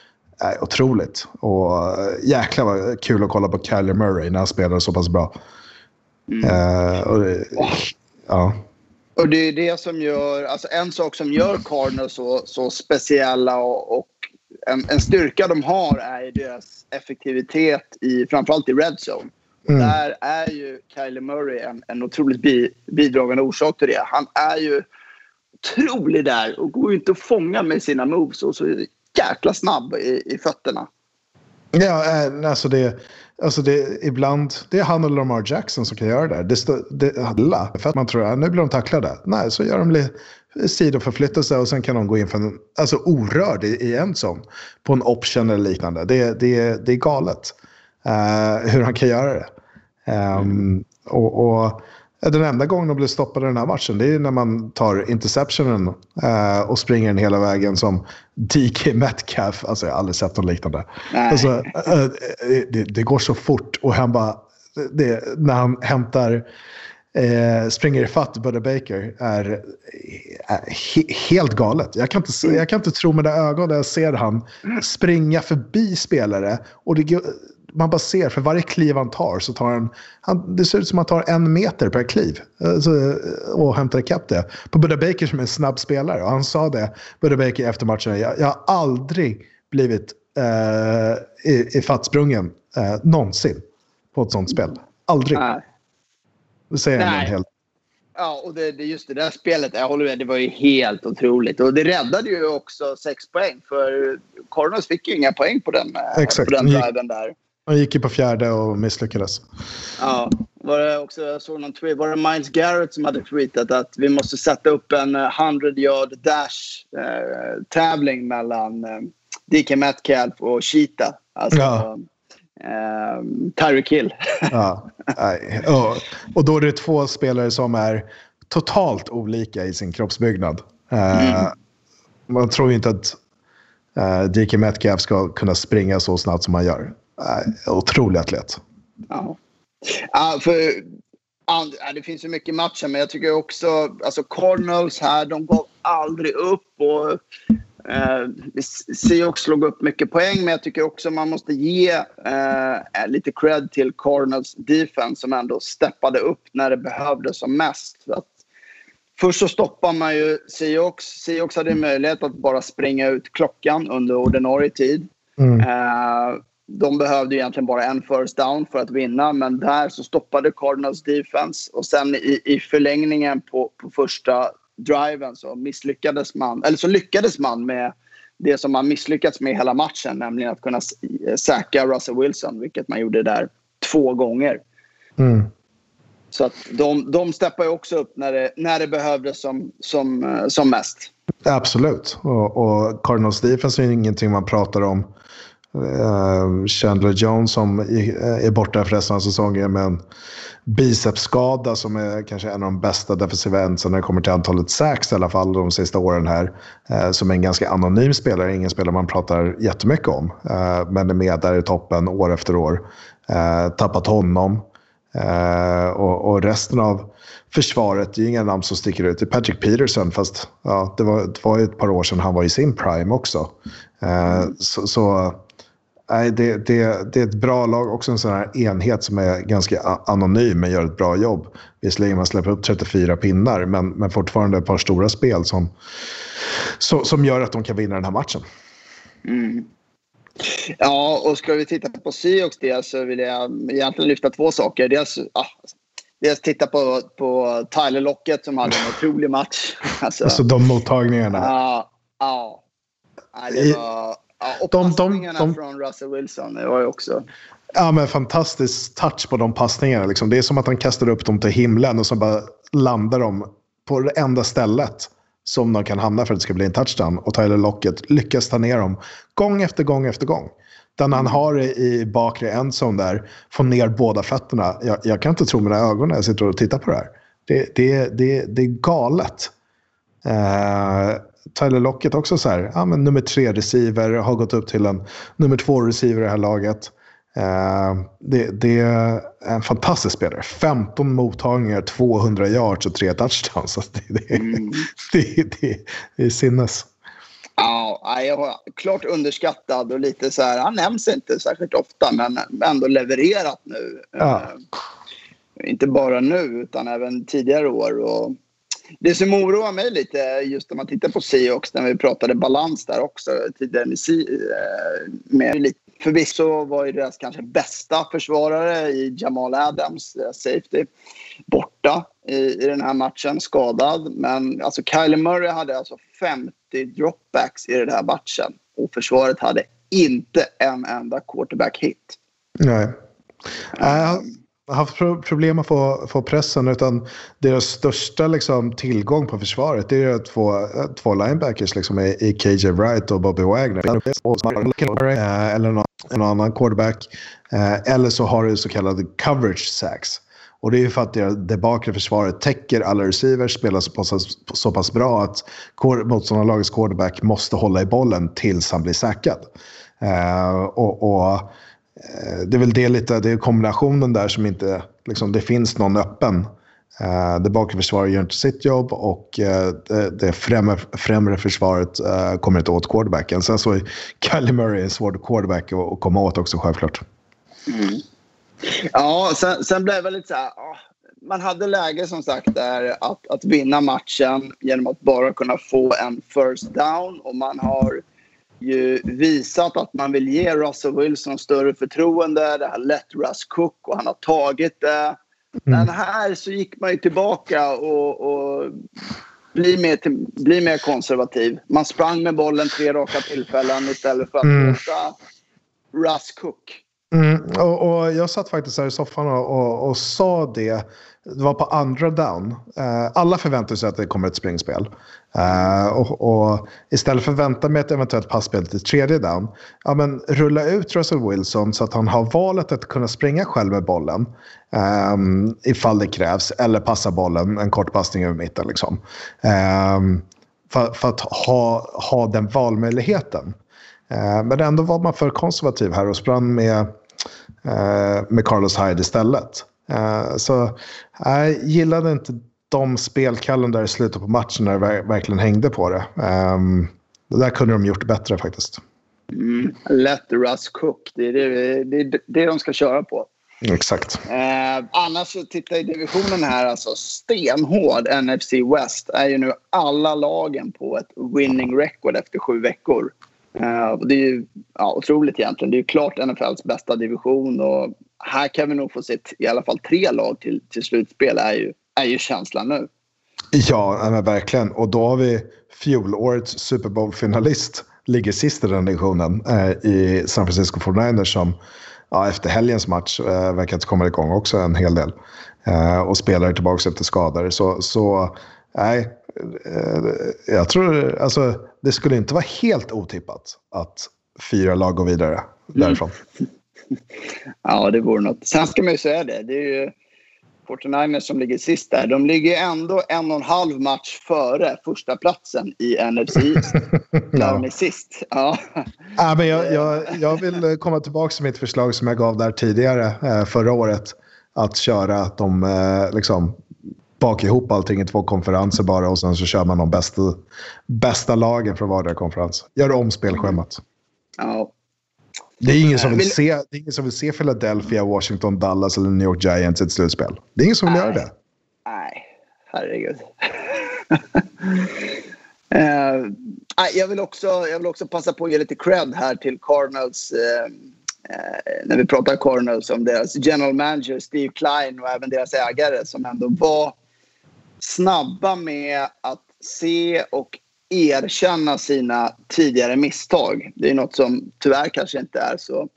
är otroligt. Och eh, jäklar vad kul att kolla på Kyler Murray när han spelar så pass bra. Eh, och, det- ja. Och det är det som gör, alltså en sak som gör Cardinals så, så speciella och, och en, en styrka de har är deras effektivitet i framförallt i red zone. Mm. Där är ju Kyler Murray en, en otroligt bi, bidragande orsak till det. Han är ju otrolig där och går ju inte att fånga med sina moves och så jäkla snabb i, i fötterna. Ja, eh, alltså det, alltså det, ibland, det är han och Lamar Jackson som kan göra det. Det, stå, det alla, för att man tror att nu blir de tacklade. Nej, så gör de lite sidoförflyttelse och sen kan de gå in för en, alltså orörd i, i en sån. På en option eller liknande. Det, det, det är galet eh, hur han kan göra det. Ehm, och, och den enda gången de blir stoppade i den här matchen det är när man tar interceptionen eh, och springer den hela vägen som DK Metcalf. Alltså jag har aldrig sett något liknande. Alltså, eh, det, det går så fort och han bara, det, när han hämtar eh, springer ifatt Buddy Baker är, är he, helt galet. Jag kan, inte, jag kan inte tro mina ögon när jag ser han springa förbi spelare. Och det, man bara ser, för varje kliv han tar så tar han, han det ser ut som att han tar en meter per kliv. Alltså, och hämtar ikapp det. På Buddy Baker som är en snabb spelare. Och han sa det, Buddy Baker efter matchen, jag, jag har aldrig blivit eh, i, i fattsprungen eh, någonsin på ett sånt spel. Aldrig. Nej. Det säger han helt. Ja, och det, det just det där spelet, jag håller med, det var ju helt otroligt. Och det räddade ju också sex poäng, för Cardinals fick ju inga poäng på den, eh, Exakt. på den driven där. Han gick ju på fjärde och misslyckades. Ja, var det också, jag såg någon tweet, var det Miles Garrett som hade tweetat att vi måste sätta upp en eh, 100 yard dash eh, tävling mellan eh, DK Metcalf och Cheetah. Alltså, Ja. eh, Tyreek Hill. Ja, nej. Och, och då är det två spelare som är totalt olika i sin kroppsbyggnad. Eh, Man tror ju inte att uh, DK Metcalf ska kunna springa så snabbt som han gör. Uh, otrolig atlet. Ja. Ja, för, ja, det finns ju mycket matcher, men jag tycker också... Alltså Cardinals här, de gav aldrig upp. Och, eh, Seahawks slog upp mycket poäng, men jag tycker också man måste ge eh, lite cred till Cardinals defense som ändå steppade upp när det behövdes som mest. För att, först så stoppar man ju Seahawks. Seahawks hade möjlighet att bara springa ut klockan under ordinarie tid. Mm. Eh, de behövde egentligen bara en first down för att vinna, men där så stoppade Cardinals defense. Och sen i, i förlängningen på, på första driven så misslyckades man, eller så lyckades man med det som man misslyckats med hela matchen, nämligen att kunna s- säkra Russell Wilson, vilket man gjorde där två gånger. Mm. Så att de, de steppar ju också upp när det, när det behövdes som, som, eh, som mest. Absolut. Och, och Cardinals defense är ju ingenting man pratar om. Ehm, Chandler Jones som eh, är borta för resten av säsongen med en bicepsskada som är kanske en av de bästa defensiva endsen när det kommer till antalet sacks i alla fall de sista åren här. Eh, som är en ganska anonym spelare, ingen spelare man pratar jättemycket om. Eh, men är med där i toppen år efter år. Tappat honom. Och, och resten av försvaret, det är ju inga namn som sticker ut. Det är Patrick Peterson, fast ja, det, var, det var ju ett par år sedan han var i sin prime också. Så, så nej, det, det, det är ett bra lag, också en sån här enhet som är ganska anonym men gör ett bra jobb. Visserligen man släpper upp 34 pinnar, men, men fortfarande ett par stora spel som, som, som gör att de kan vinna den här matchen. Mm. Ja, och ska vi titta på Seahawks det så vill jag egentligen lyfta två saker. Dels, ah, dels titta på, på Tyler Lockett som hade en otrolig match. Alltså, alltså de mottagningarna. Ja. ja. det var, ja och de, passningarna de, de, från Russell Wilson det var ju också... Ja, men fantastisk touch på de passningarna. Liksom. Det är som att han kastar upp dem till himlen och så bara landar de på det enda stället som de kan hamna för att det ska bli en touchdown. Och Tyler Lockett lyckas ta ner dem gång efter gång efter gång. Den han har i bakre endzone där, får ner båda fötterna. Jag, jag, kan inte tro mina ögon när jag sitter och tittar på det här. Det, det, det, det är galet. Uh, Tyler Lockett också så här, ja, men nummer tre receiver, har gått upp till en nummer två receiver i det här laget. Uh, det, det, är en fantastisk spelare. 15 mottagningar, 200 yards och tre touchdowns. Det, det, mm. det, det, det är sinnes. Ja, jag har klart underskattad och lite så här, han nämns inte särskilt ofta men ändå levererat nu. Ja. Uh, inte bara nu utan även tidigare år. Och det som oroar mig lite just när man tittar på Seahawks när vi pratade balans där också tidigare med, uh, med Förvisso var ju deras kanske bästa försvarare i Jamal Adams, safety, borta i, i den här matchen, skadad. Men alltså Kyler Murray hade alltså 50 dropbacks i den här matchen och försvaret hade inte en enda quarterback-hit. Nej. Um, har haft problem att få, få pressen utan deras största liksom, tillgång på försvaret det är två, två linebackers liksom, i, i KJ Wright och Bobby Wagner. Eh, eller någon, någon annan quarterback. Eh, eller så har du så kallade coverage sacks. Och det är ju för att det, det bakre försvaret täcker alla receivers, spelar så pass, så pass bra att motståndarlagets quarterback måste hålla i bollen tills han blir säkrad. Uh, eh, och, och Eh, det är väl det lite, det är kombinationen där som inte, liksom, det finns någon öppen. Eh, det bakre försvaret gör inte sitt jobb och eh, det, det främre, främre försvaret eh, kommer inte åt quarterbacken. Sen så är Kylie Murray en svår quarterback att, att komma åt också självklart. Mm. Ja, sen, sen blev det lite så här, ah, man hade läge som sagt där att, att vinna matchen genom att bara kunna få en first down och man har ju visat att man vill ge Russell Wilson större förtroende. Det har lett Russ Cook och han har tagit det. Mm. Men här så gick man ju tillbaka och, och bli, mer till, bli mer konservativ. Man sprang med bollen tre raka tillfällen istället för att mm. låta Russ Cook. Mm, och, och, jag satt faktiskt här i soffan och, och, och sa det det var på andra down. Uh, alla förväntar sig att det kommer ett springspel. Uh, och, och, istället för att vänta med ett eventuellt passspel till tredje down, ja, men rulla ut Russell Wilson så att han har valet att kunna springa själv med bollen um, ifall det krävs, eller passa bollen, en kort passning över mitten. Liksom. Um, för, för, att ha, ha den valmöjligheten. Uh, men ändå var man för konservativ här och sprang med, med Carlos Hyde istället. Uh, så jag gillade inte de spelkallen där i slutet på matchen när det verkligen hängde på det. Um, det där kunde de gjort bättre faktiskt. Mm, let Russ cook. Det är det, det, det de ska köra på. Exakt. Eh, annars så titta i divisionen här, alltså stenhård NFC West är ju nu alla lagen på ett winning record efter sju veckor. Eh, det är ju ja, otroligt egentligen. Det är ju klart NFLs bästa division och här kan vi nog få se i alla fall tre lag till, till slutspel är ju, är ju känslan nu. Ja, men verkligen. Och då har vi fjolårets Super Bowl-finalist ligger sist i den divisionen eh, i San Francisco 49ers som ja, efter helgens match eh, verkar inte komma igång också en hel del. Eh, och spelare tillbaka efter skador. Så, så nej, jag tror alltså det skulle inte vara helt otippat att fyra lag går vidare mm. därifrån. Mm. ja, det vore något. Sen ska man ju säga det. Det är ju 49ers som ligger sist där. De ligger ändå en och en halv match före första platsen i NFC East. Där de är sist. Ja. ja men jag, jag, jag vill komma tillbaka till mitt förslag som jag gav där tidigare eh, förra året. Att köra de eh, liksom baka ihop allting i två konferenser bara och sen så kör man de bästa, bästa lagen från vardera konferens. Gör om spelschemat. Ja, Det är ingen som vill, se, det är ingen som vill se Philadelphia, Washington, Dallas eller New York Giants i ett slutspel. Det är ingen som vill Nej. göra det. Nej, herregud. Nej, jag, vill också, jag vill också passa på att ge lite cred här till Cardinals. eh, eh, när vi pratar Cardinals om deras general manager Steve Klein och även deras ägare som ändå var snabba med att se och erkänna sina tidigare misstag. Det är något som tyvärr kanske inte är så,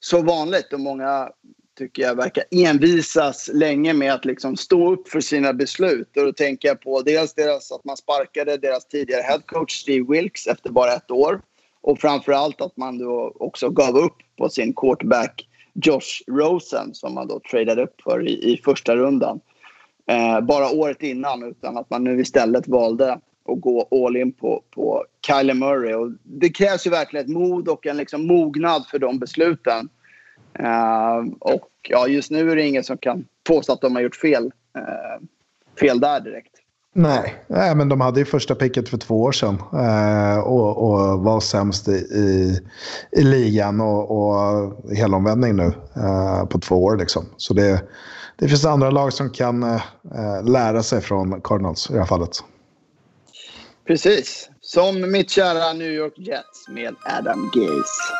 så vanligt och många tycker jag verkar envisas länge med att liksom stå upp för sina beslut. Och då tänker jag på dels deras, att man sparkade deras tidigare headcoach Steve Wilkes efter bara ett år. Och framförallt att man då också gav upp på sin quarterback Josh Rosen som man då tradade upp för i, i första rundan. Eh, bara året innan utan att man nu istället valde att gå all in på, på Kyler Murray. Och det krävs ju verkligen ett mod och en liksom mognad för de besluten. Eh, och ja, just nu är det ingen som kan påstå att de har gjort fel, eh, fel där direkt. Nej, Nej men de hade ju första picket för två år sedan eh, och, och var sämst i, i, i ligan och, och helomvändning nu eh, på två år. Liksom. Så det, det finns andra lag som kan eh, eh, lära sig från Cardinals i det här fallet. Precis. Som mitt kära New York Jets med Adam Gaze.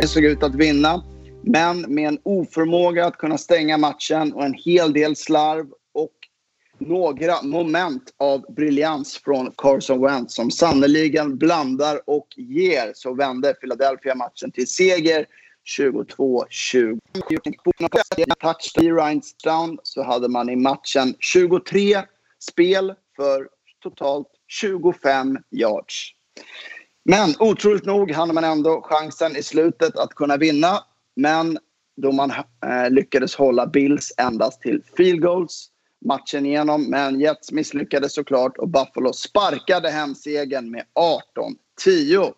Det såg ut att vinna, men med en oförmåga att kunna stänga matchen och en hel del slarv några moment av briljans från Carson Wentz som sannoliken blandar och ger så vände Philadelphia matchen till seger 22-20. Touchdown så hade man i matchen 23 spel för totalt 25 yards. Men otroligt nog hade man ändå chansen i slutet att kunna vinna. Men då man eh, lyckades hålla Bills endast till field goals matchen igenom. Men Jets misslyckades såklart och Buffalo sparkade hem segern med 18-10.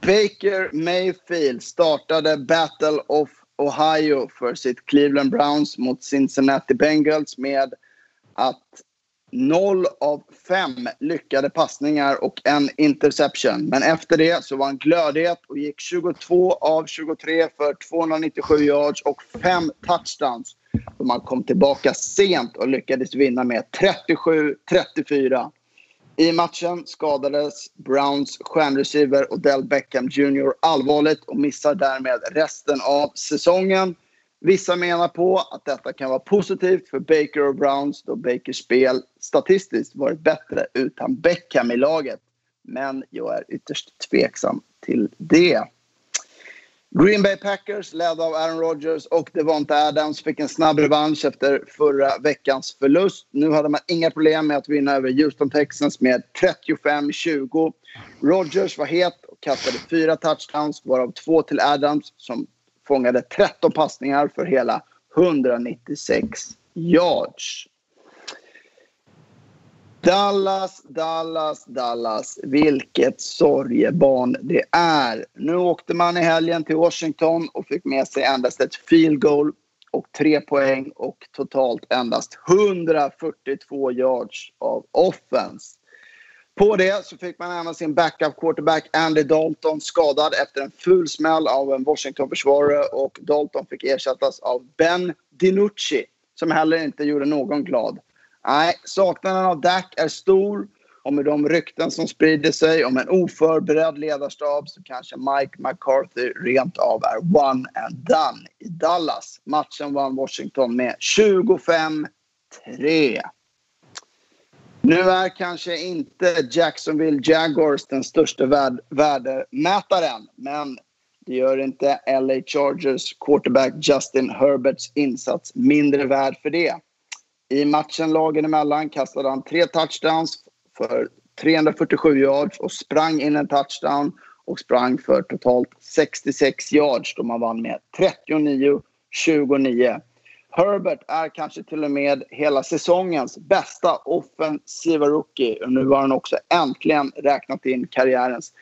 Baker Mayfield startade Battle of Ohio för sitt Cleveland Browns mot Cincinnati Bengals med att 0 av 5 lyckade passningar och en interception. Men efter det så var han glödhet och gick 22 av 23 för 297 yards och 5 touchdowns. Och man kom tillbaka sent och lyckades vinna med 37-34. I matchen skadades Browns stjärnreceiver Odell Beckham Jr allvarligt och missar därmed resten av säsongen. Vissa menar på att detta kan vara positivt för Baker och Browns då Bakers spel statistiskt varit bättre utan Beckham i laget. Men jag är ytterst tveksam till det. Green Bay Packers ledda av Aaron Rodgers och Devonta Adams fick en snabb revansch efter förra veckans förlust. Nu hade man inga problem med att vinna över Houston Texans med 35-20. Rodgers var het och kastade fyra touchdowns varav två till Adams som fångade 13 passningar för hela 196 yards. Dallas, Dallas, Dallas. Vilket sorgebarn det är. Nu åkte man i helgen till Washington och fick med sig endast ett field goal och tre poäng och totalt endast 142 yards av offense. På det så fick man även sin backup quarterback Andy Dalton skadad efter en ful smäll av en Washington-försvarare och Dalton fick ersättas av Ben DiNucci som heller inte gjorde någon glad. Nej, saknaden av Dak är stor och med de rykten som sprider sig om en oförberedd ledarstab så kanske Mike McCarthy rent av är one and done i Dallas. Matchen vann Washington med 25-3. Nu är kanske inte Jacksonville Jaguars den största värd värdemätaren men det gör inte LA Chargers quarterback Justin Herberts insats mindre värd för det. I matchen lagen emellan kastade han tre touchdowns för 347 yards och sprang in en touchdown och sprang för totalt 66 yards då man vann med 39-29. Herbert är kanske till och med hela säsongens bästa offensiva rookie och nu har han också äntligen räknat in karriärens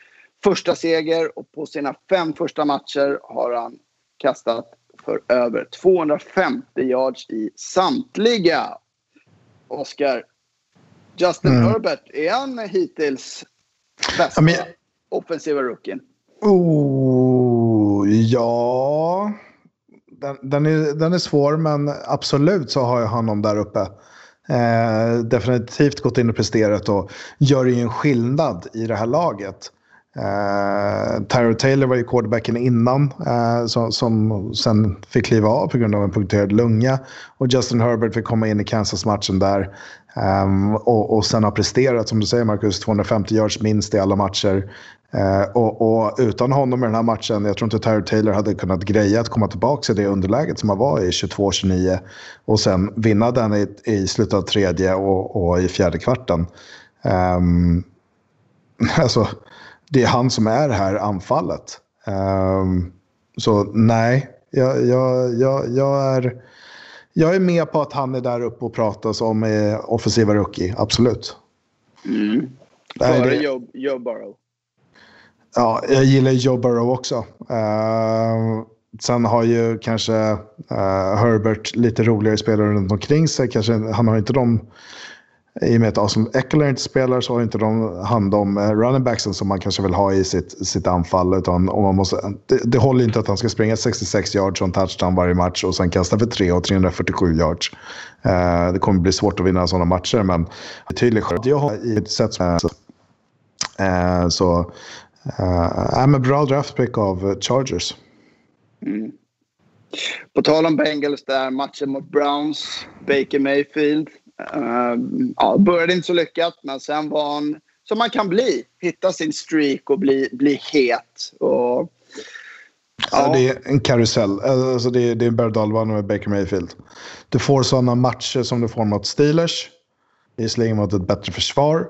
första seger och på sina fem första matcher har han kastat för över 250 yards i samtliga. Oskar, Justin Mm. Herbert, är han hittills bästa men- offensiva rookien? Oh, ja. Den, den, är, den är svår, men absolut så har jag honom där uppe. Eh, definitivt gått in och presterat och gör ju en skillnad i det här laget. Eh, uh, Tyro Taylor var ju quarterbacken innan eh, uh, som, som sen fick kliva av på grund av en punkterad lunga. Och Justin Herbert fick komma in i Kansas-matchen där. Um, och, och sen har presterat, som du säger Marcus, 250 yards minst i alla matcher. Uh, och, och utan honom i den här matchen, jag tror inte Tyro Taylor hade kunnat greja att komma tillbaka till det underläget som han var i 22-29. Och sen vinna den i, i slutet av tredje och, och i fjärde kvarten. Um, alltså, det är han som är det här anfallet. Ehm, så nej, jag, jag, jag, jag, är, jag är med på att han är där uppe och pratas om eh, offensiva rookie, absolut. Nej, Före det- Joe, Joe Burrow. Ja, jag gillar Joe Burrow också. Uh, sen har ju kanske eh, Herbert lite roligare spelare runt omkring sig. Kanske, han har inte de, i och med att Austin Eckler inte spelar så har inte de hand om eh, running backsen som man kanske vill ha i sitt, sitt anfall. Utan, om man måste, det, det håller inte att han ska springa 66 yards och en touchdown varje match och sen kasta för 3 och 347 yards. Eh, det kommer bli svårt att vinna sådana matcher men betydligt skillnad. Jag har i ett sätt som Eh, så eh, I'm bra draftpick av Chargers. Chargers. På tal om Bengals där, matchen mot Browns, Baker Mayfield eh, ja, började inte så lyckat, men sen var han som man kan bli. Hitta sin streak och bli, bli het. Och, Ja. det är en karusell. Alltså det, är, det är en berg med Baker Mayfield. Du får sådana matcher som du får mot Steelers. Visserligen mot ett bättre försvar.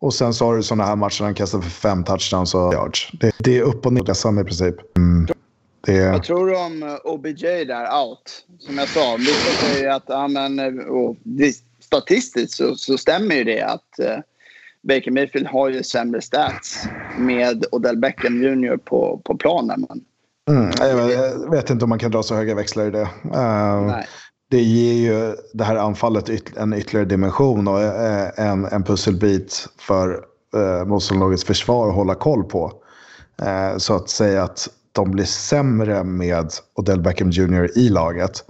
Och sen så har du sådana här matcher där han kastar för fem touchdowns och yards. Det, det är upp och ner i princip. Mm. Det Vad tror du om eh, OBJ där, out? Som jag sa, vissa säger att ja, men, eh, det, statistiskt så, så stämmer ju det att eh, Baker Mayfield har ju sämre stats med Odell Beckham Jr på, på planen. Men, mm, jag, vet inte om man kan dra så höga växlar i det. Uh, det ger ju det här anfallet yt en ytterligare dimension och eh, en, en pusselbit för eh, motståndarlagets försvar att hålla koll på. Eh, så att säga att de blir sämre med Odell Beckham Jr i laget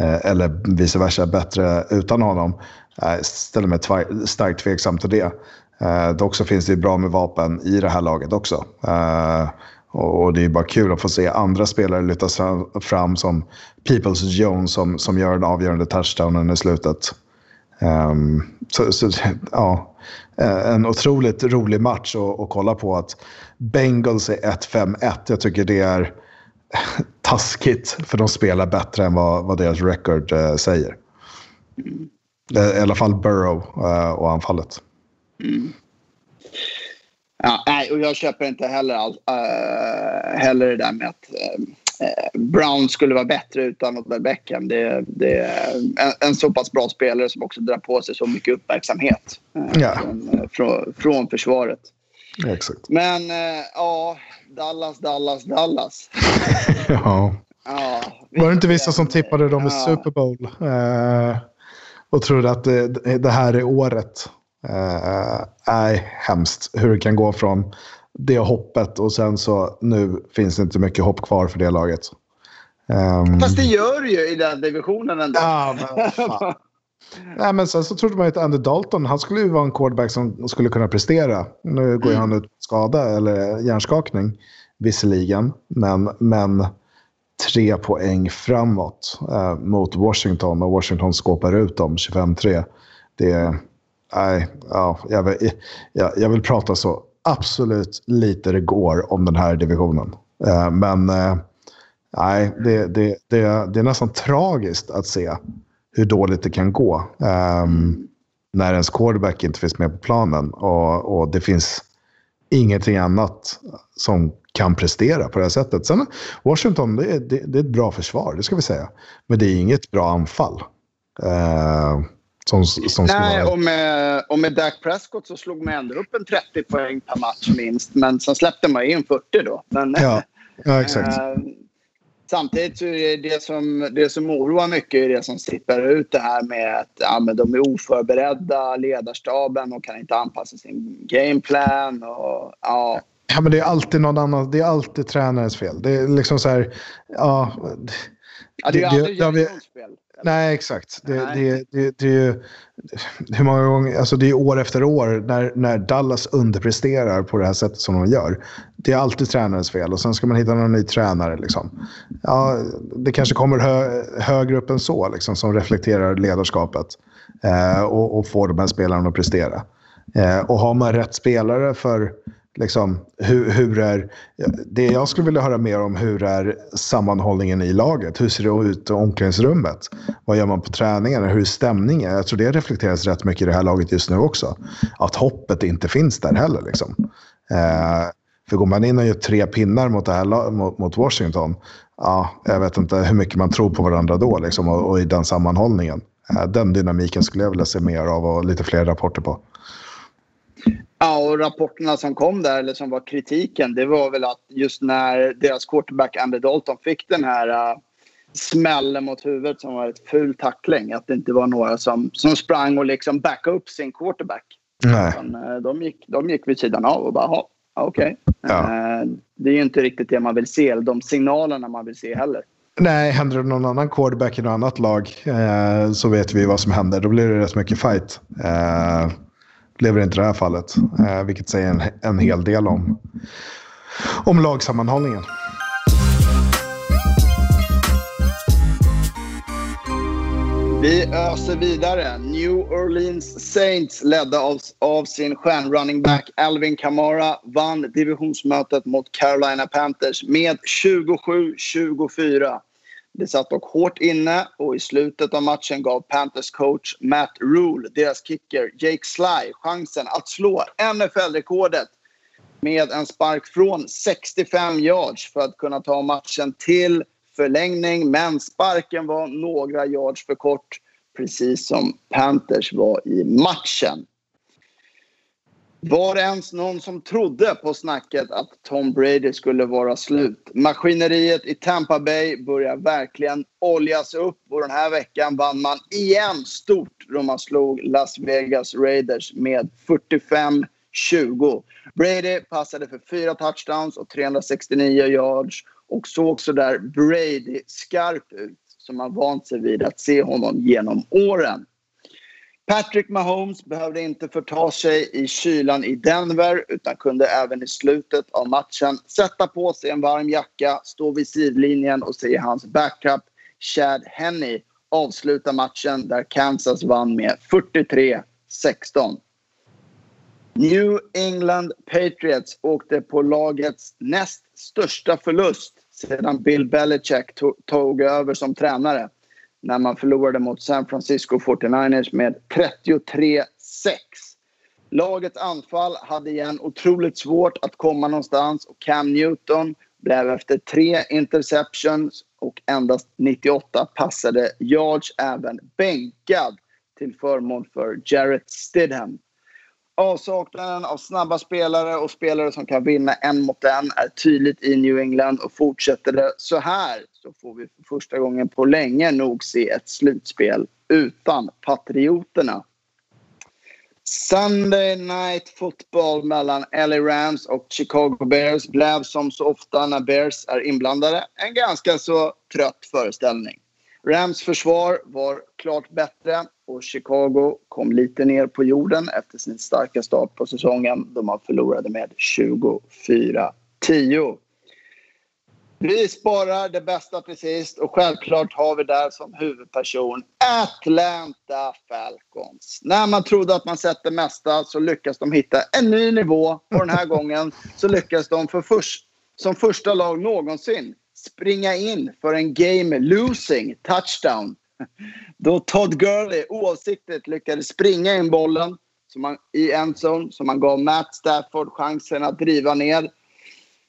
Eh, eller vice versa bättre utan honom Jag ställer mig starkt tveksam till det. Eh, dock så finns det ju bra med vapen i det här laget också. Och det är bara kul att få se andra spelare lyftas fram- som Peoples Jones som, som gör den avgörande touchdownen i slutet. Ehm, så, så, ja, en otroligt rolig match att, att kolla på. att Bengals är 1-5-1. Jag tycker det är taskigt för de spelar bättre än vad, vad deras record eh, säger. Eh, I alla fall Burrow eh, och anfallet. Ja, nej, och jag köper inte heller, all, eh, heller det där med att uh, Brown skulle vara bättre utan Odell Beckham. Det, det är en, så pass bra spelare som också drar på sig så mycket uppmärksamhet eh, Ja. från, från, från försvaret. Exakt. Men ja, Dallas, Dallas, Dallas. Ja. Ja, Var det inte vissa som tippade dem i Ja. Super Bowl? Eh, och trodde att det, det här är året. Eh, Nej, hemskt hur det kan gå från det hoppet och sen så nu finns det inte mycket hopp kvar för det laget. Ehm, Fast det gör det ju i den divisionen ändå. Ja, men fan. Nej, men sen så trodde man ju att Andy Dalton, han skulle ju vara en quarterback som skulle kunna prestera. Nu går ju han ut med skada eller hjärnskakning visserligen, men, men tre poäng framåt eh, mot Washington och Washington skåpar ut dem 25-3. Det är, nej, ja, jag, vill, jag, jag vill prata så absolut lite det går om den här divisionen. Eh, men eh, nej, det, det, det, det är nästan tragiskt att se hur dåligt det kan gå. ehm, när ens quarterback inte finns med på planen och, och det finns ingenting annat som kan prestera på det här sättet. Sen Washington, det är, det, det är ett bra försvar, det ska vi säga. Men det är inget bra anfall. Eh, som, som Nej, och med, och med Dak Prescott så slog man ändå upp en 30 poäng per match minst. Men sen släppte man in 40 då. Men, Ja, ja, exakt. Samtidigt så är det det som, det som oroar mycket är det som sipprar ut det här med att ja, men de är oförberedda, ledarstaben och kan inte anpassa sin gameplan. Och, ja. Ja, men det är alltid någon annan. Det är alltid tränarens fel. Det är liksom så här. Ja, ja det är aldrig det fel. Nej, exakt. Det, Nej. det, det, det, är ju- hur många gånger, alltså det är år efter år när, när Dallas underpresterar på det här sättet som de gör. Det är alltid tränarens fel och sen ska man hitta någon ny tränare. Liksom. Ja, det kanske kommer hö, högre upp än så liksom, som reflekterar ledarskapet eh, och, och får de här spelarna att prestera. Eh, och har man rätt spelare för liksom, hur, hur är... Det jag skulle vilja höra mer om hur är sammanhållningen i laget? Hur ser det ut i omklädningsrummet? Vad gör man på träningarna? Hur är stämningen? Jag tror det reflekteras rätt mycket i det här laget just nu också. Att hoppet inte finns där heller. Liksom. Eh, för går man in och gör tre pinnar mot, det här, mot, mot Washington, ja, jag vet inte hur mycket man tror på varandra då liksom, och, och i den sammanhållningen. Eh, den dynamiken skulle jag vilja se mer av och lite fler rapporter på. Ja, och rapporterna som kom där, eller som var kritiken, det var väl att just när deras quarterback Andy Dalton fick den här uh, smällen mot huvudet som var ett ful tackling, att det inte var några som, som sprang och liksom backade upp sin quarterback. Nej. Utan, eh, de, gick, de gick vid sidan av och bara, "Jaha, ja, okej. Ja. Eh, Det är ju inte riktigt det man vill se, eller de signalerna man vill se heller. Nej, händer det någon annan quarterback i något annat lag eh, så vet vi vad som händer. Då blir det rätt mycket fight. Eh, upplever inte det här fallet. Eh, vilket säger en, en hel del om, om lagsammanhållningen. Vi öser vidare. New Orleans Saints ledda av, av sin stjärnrunning back Alvin Kamara vann divisionsmötet mot Carolina Panthers med 27-24. Det satt dock hårt inne och i slutet av matchen gav Panthers coach Matt Rule deras kicker Jake Sly chansen att slå NFL-rekordet med en spark från 65 yards för att kunna ta matchen till förlängning. Men sparken var några yards för kort, precis som Panthers var i matchen. Var det ens någon som trodde på snacket att Tom Brady skulle vara slut? Maskineriet i Tampa Bay börjar verkligen oljas upp och den här veckan vann man igen stort då man slog Las Vegas Raiders med 45-20. Brady passade för fyra touchdowns och 369 yards och såg så där Brady-skarp ut som man vant sig vid att se honom genom åren. Patrick Mahomes behövde inte förta sig i kylan i Denver utan kunde även i slutet av matchen sätta på sig en varm jacka, stå vid sidlinjen och se hans backup Chad Henney avsluta matchen där Kansas vann med 43-16. New England Patriots åkte på lagets näst största förlust sedan Bill Belichick tog över som tränare när man förlorade mot San Francisco 49ers med 33-6. Lagets anfall hade igen otroligt svårt att komma någonstans och Cam Newton blev efter tre interceptions och endast 98 passade yards även bänkad till förmån för Jarrett Stidham. Avsaknaden av snabba spelare och spelare som kan vinna en mot en är tydligt i New England och fortsätter det så här så får vi för första gången på länge nog se ett slutspel utan Patrioterna. Sunday Night Football mellan LA Rams och Chicago Bears blev som så ofta när Bears är inblandade en ganska så trött föreställning. Rams försvar var klart bättre och Chicago kom lite ner på jorden efter sin starka start på säsongen då man förlorade med 24-10. Vi sparar det bästa till sist och självklart har vi där som huvudperson Atlanta Falcons. När man trodde att man sett det mesta så lyckas de hitta en ny nivå och den här gången så lyckas de för först, som första lag någonsin springa in för en game losing touchdown. Då Todd Gurley oavsiktligt lyckades springa in bollen som han, i endzone som man gav Matt Stafford chansen att driva ner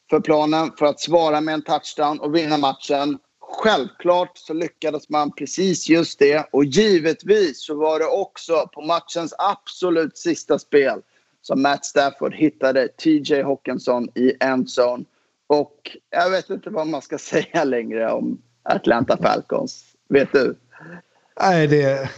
för planen för att svara med en touchdown och vinna matchen. Självklart så lyckades man precis just det och givetvis så var det också på matchens absolut sista spel som Matt Stafford hittade TJ Hawkinson i endzone och jag vet inte vad man ska säga längre om Atlanta Falcons. Vet du? Nej, det...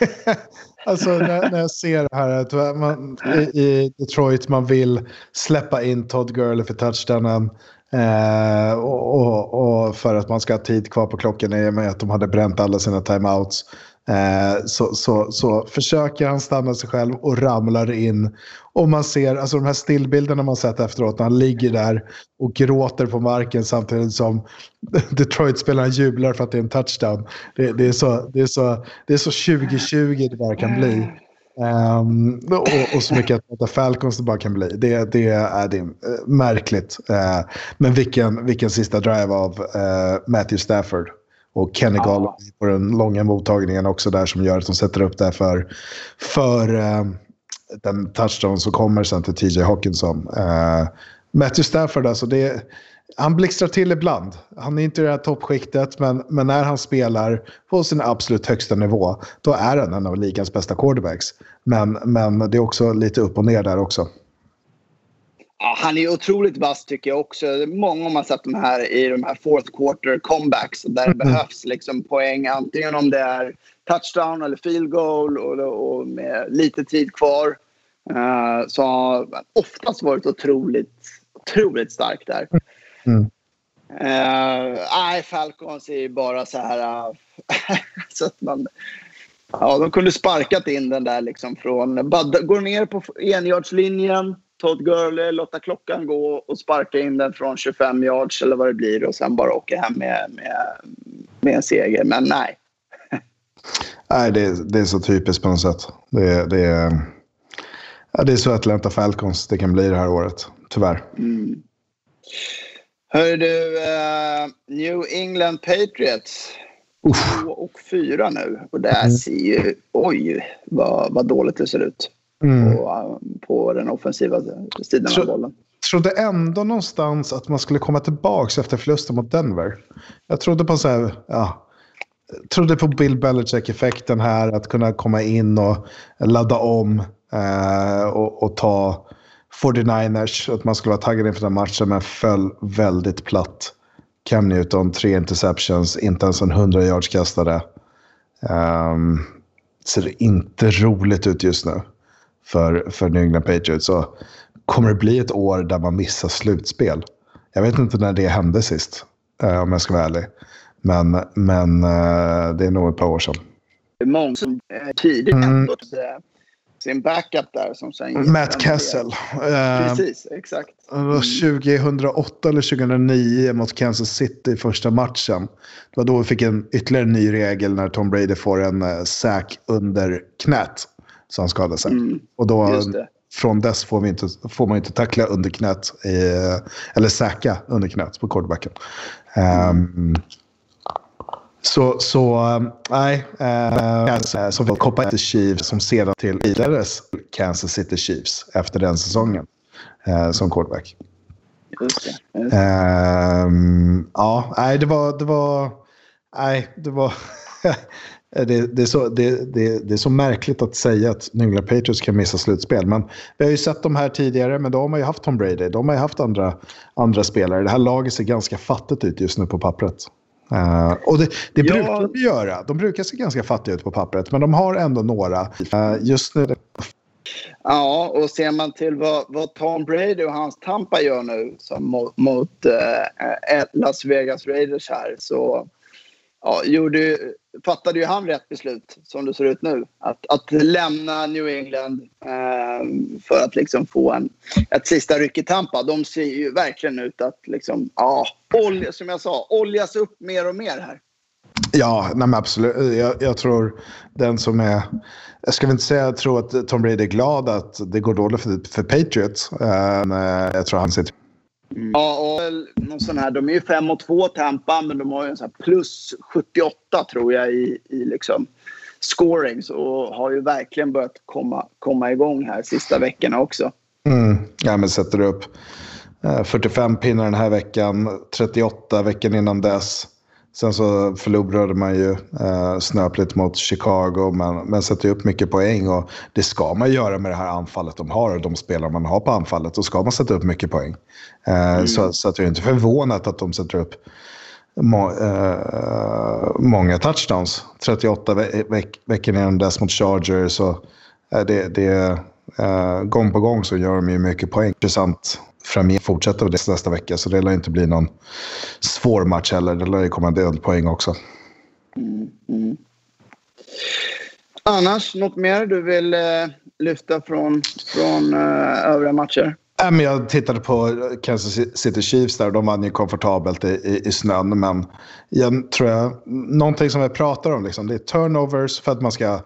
alltså när, när jag ser det här att man, i, i Detroit man vill släppa in Todd Gurley för touchdownen. Eh, och, och, och, för att man ska ha tid kvar på klockan i och med att de hade bränt alla sina timeouts. Eh, så, så, så försöker han stanna sig själv och ramlar in. Och man ser alltså de här stillbilderna man sett efteråt när han ligger där och gråter på marken samtidigt som Detroit-spelarna jublar för att det är en touchdown. Det, det, är, så, det, är, så, det är så 2020 det bara kan bli. Um, och, och, så mycket att Falcons det bara kan bli. Det, det, är, det är eh, märkligt. Uh, men vilken, vilken sista drive av uh, Matthew Stafford. Och Kenny ja. Gall på den långa mottagningen också där som gör att de sätter upp det för, för uh, den touchdown som kommer sen till TJ Hawkinson. Uh, Matthew Stafford, alltså det, han blixtrar till ibland. Han är inte i det här toppskiktet, men, men när han spelar på sin absolut högsta nivå, då är han en av ligans bästa quarterbacks. Men, men det är också lite upp och ner där också. Ja, han är otroligt vass tycker jag också. Många har sett de här i de här fourth quarter comebacks där det mm. behövs liksom poäng. Antingen om det är touchdown eller field goal och, och med lite tid kvar. Uh, så har oftast varit otroligt, otroligt stark där. Mm. Uh, nej, Falcons är bara så här... Uh, så att man... Ja, de kunde sparkat in den där liksom från... Bara går ner på enjardslinjen Todd Gurley låta klockan gå och sparka in den från 25 yards eller vad det blir och sen bara åka hem med, med, med en seger. Men nej. nej, det, det är så typiskt på något sätt. Det, det, är, ja, det är så Atlanta Falcons det kan bli det här året, tyvärr. Mm. Hör du, uh, New England Patriots. Två och fyra nu. Och det här ser ju... Oj, vad, vad dåligt det ser ut mm. på, på den offensiva sidan av bollen. Trodde ändå någonstans att man skulle komma tillbaka efter förlusten mot Denver. Jag trodde på så här, ja, trodde på Bill Belichick-effekten här, att kunna komma in och ladda om eh, och, och, ta 49ers, att man skulle vara taggad inför den matchen, men föll väldigt platt. Cam Newton, tre interceptions, inte ens en 100 yards kastare. Um, ser inte roligt ut just nu för, för New England Patriots så kommer det bli ett år där man missar slutspel. Jag vet inte när det hände sist, eh, om jag ska vara ärlig. Men, men eh, det är nog ett par år sedan. Många som tidigt mm. sin backup där som sen Matt Cassel. Precis, exakt. Mm. 2008 eller 2009 mot Kansas City första matchen. Det var då vi fick en ytterligare ny regel när Tom Brady får en sack under knät. Så han skadade sig. Mm, och då, från dess får, vi inte, får man inte tackla under knät, eh, eller säkra under knät på quarterbacken. Um, så, så nej, äh, så vi koppar till Chiefs som sedan till vidare Kansas City Chiefs efter den säsongen äh, som quarterback. Just det, just det. Um, ja, nej, det var, det var, nej, det var det, det, är så, det, det, det, är så märkligt att säga att New England Patriots kan missa slutspel. Men vi har ju sett de här tidigare, men då har ju haft Tom Brady. De har ju haft andra, andra spelare. Det här laget ser ganska fattigt ut just nu på pappret. Uh, och det, det ja. brukar de göra. De brukar se ganska fattiga ut på pappret, men de har ändå några. Uh, just nu... Ja, och ser man till vad, vad, Tom Brady och hans Tampa gör nu som mot, mot uh, Las Vegas Raiders här så ja, gjorde, fattade ju han rätt beslut som det ser ut nu. Att, att lämna New England eh, för att liksom få en, ett sista ryck i Tampa. De ser ju verkligen ut att liksom, ja, olja, som jag sa, oljas upp mer och mer här. Ja, nej absolut. Jag, jag, tror den som är... Jag ska väl inte säga jag tror att Tom Brady är glad att det går dåligt för, för Patriots. Uh, jag tror han ser Mm. Ja, och någon sån här, de är ju 5 och 2 Tampa, men de har ju en sån plus 78 tror jag i, i liksom scoring. Så har ju verkligen börjat komma, komma igång här sista veckorna också. Mm. Ja, men sätter upp 45 eh, pinnar den här veckan, 38 veckan innan dess. Sen så förlorade man ju eh, snöpligt mot Chicago men, men sätter upp mycket poäng och det ska man göra med det här anfallet de har och de spelare man har på anfallet. Då ska man sätta upp mycket poäng. Eh, mm. så, så att jag är inte förvånad att de sätter upp må, eh, många touchdowns. 38 ve veck veckor ner dess mot Chargers. Så, eh, det, det, eh, gång på gång så gör de ju mycket poäng. Intressant framgent fortsätta det nästa vecka. Så det lär inte bli någon svår match heller. Det lär ju komma en del poäng också. Mm, mm. Annars, något mer du vill eh, lyfta från, från eh, övriga matcher? jag tittade på Kansas City Chiefs där och de vann ju komfortabelt i, i, i snön. Men jag tror jag, någonting som vi pratar om liksom, det är turnovers för att man ska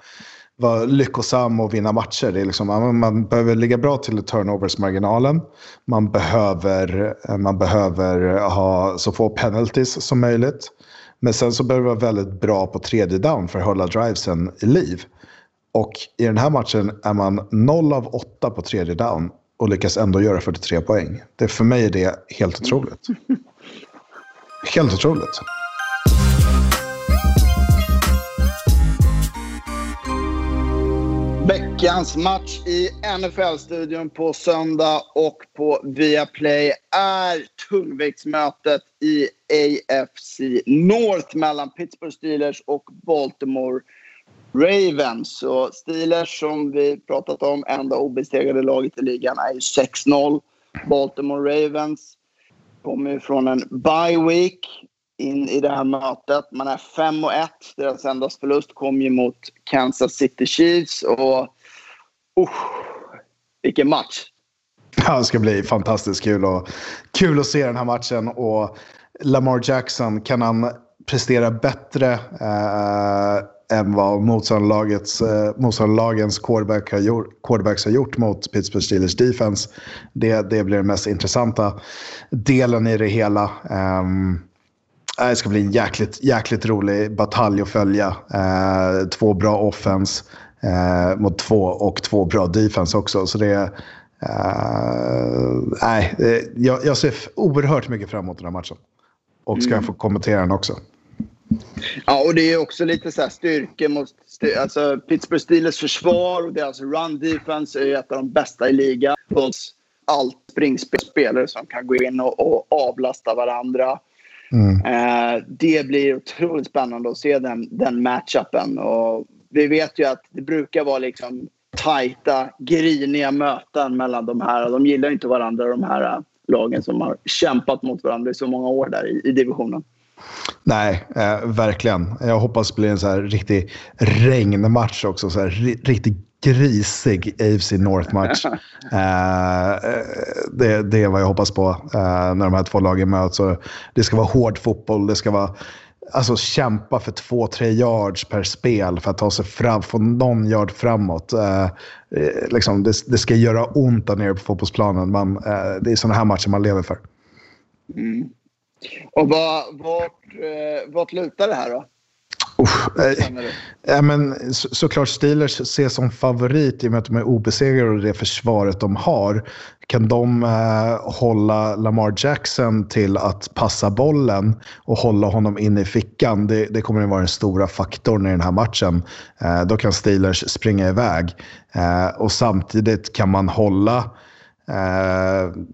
vara lyckosam och vinna matcher. Det är liksom, man, man behöver ligga bra till turnovers-marginalen. Man behöver, man behöver ha så få penalties som möjligt. Men sen så behöver man vara väldigt bra på tredje down för att hålla drivesen i liv. Och i den här matchen är man 0 av 8 på tredje down och lyckas ändå göra 43 poäng. Det, för mig är det helt otroligt. Helt otroligt. Veckans match i NFL-studion på söndag och på Viaplay är tungviktsmötet i AFC North mellan Pittsburgh Steelers och Baltimore Ravens. Så Steelers som vi pratat om, enda obesegrade laget i ligan, är 6-0. Baltimore Ravens kommer ju från en bye week in i det här mötet. Man är 5 1. Deras enda förlust kom ju mot Kansas City Chiefs. Och uh, vilken match! Ja, det ska bli fantastiskt kul, och, kul att se den här matchen. Och Lamar Jackson, kan han prestera bättre eh, än vad motståndarlagets, eh, motståndarlagens quarterback har gjort, quarterbacks har gjort mot Pittsburgh Steelers defense. Det, det blir den mest intressanta delen i det hela. Um, det ska bli en jäkligt, jäkligt rolig batalj att följa. Eh, två bra offens uh, mot två och två bra defense också. Så det uh, nej, jag, jag ser oerhört mycket fram emot den här matchen. Och ska mm. få kommentera den också. Ja, och det är också lite så här styrka mot... Styr, alltså Pittsburgh Steelers försvar och deras run defense är ett av de bästa i ligan. Allt springspelare som kan gå in och, och avlasta varandra. Mm. Eh, det blir otroligt spännande att se den, den matchupen. Och vi vet ju att det brukar vara liksom tajta, griniga möten mellan de här. De gillar inte varandra, de här lagen som har kämpat mot varandra i så många år där i, i divisionen. Nej, eh, verkligen. Jag hoppas det blir en så här riktig regnmatch också. Så här, riktigt grisig AFC North-match. eh, det, det är vad jag hoppas på eh, när de här två lagen möts. det ska vara hård fotboll. Det ska vara alltså, kämpa för två, tre yards per spel för att ta sig fram, få någon yard framåt. Eh, eh liksom, det, det, ska göra ont där nere på fotbollsplanen. Man, eh, det är sådana här matcher man lever för. Mm. Och vad, vart, eh, vart lutar det här då? Uff, äh, men, så, såklart Steelers ses som favorit i och med att de är obesegrade och det försvaret de har. Kan de äh, hålla Lamar Jackson till att passa bollen och hålla honom inne i fickan, det, det kommer att vara den stora faktorn i den här matchen. Eh, då kan Steelers springa iväg. Och samtidigt kan man hålla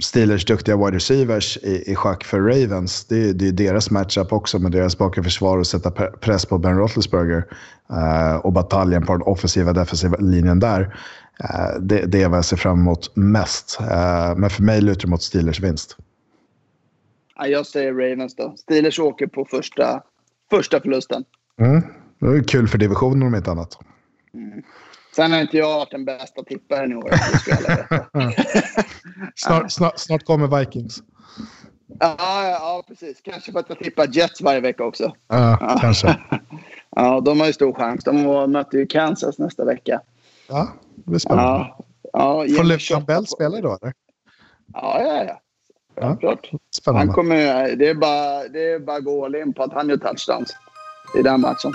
Steelers duktiga wide receivers i, i schack för Ravens. Det är, det är deras matchup också med deras bakre försvar och sätta press på Ben Roethlisberger. Uh, och bataljen på den offensiva defensiva linjen där. Uh, det, det är vad jag ser fram emot mest. men för mig lutar det mot Steelers vinst. Ja, jag säger Ravens då. Steelers åker på första, första förlusten. Mm. Det är kul för divisionen om inte annat. Mm. Sen har inte jag varit den bästa tipparen i år. snart, snart, snart kommer Vikings. Ja, ja, precis. Kanske för att jag tippar Jets varje vecka också. Ja, ja. kanske. ja, de har ju stor chans. De möter ju Kansas nästa vecka. Ja, det blir spännande. Ja, ja, Får Levan Bell spela då, eller? Ja, ja, ja. Självklart. Spännande. Han kommer, det, är bara, det är bara att gå all in på att han gör touchdowns i den matchen.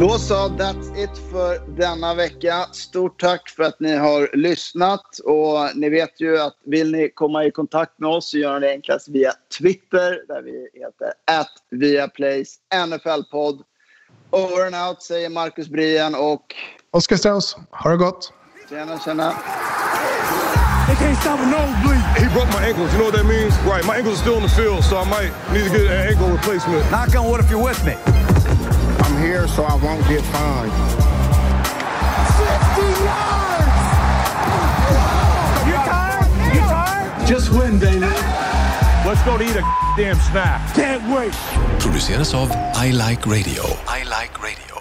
Då så, that's it för denna vecka. Stort tack för att ni har lyssnat. Och ni vet ju att vill ni komma i kontakt med oss så gör ni det enklast via Twitter där vi heter att Viaplays NFL-podd. Over and out säger Marcus Brien och Oskar Strauss, ha det gott. tjena tjena. They can't stop a nosebleed. He broke my ankles. You know what that means? Right. My ankles are still in the field, so I might need to get an ankle replacement. Knock on wood if you're with me. I'm here so I won't get fined. 50 yards! You tired? You tired? Just win, baby. Let's go to eat a damn snack. Can't wait. produceras av I Like Radio. I Like Radio.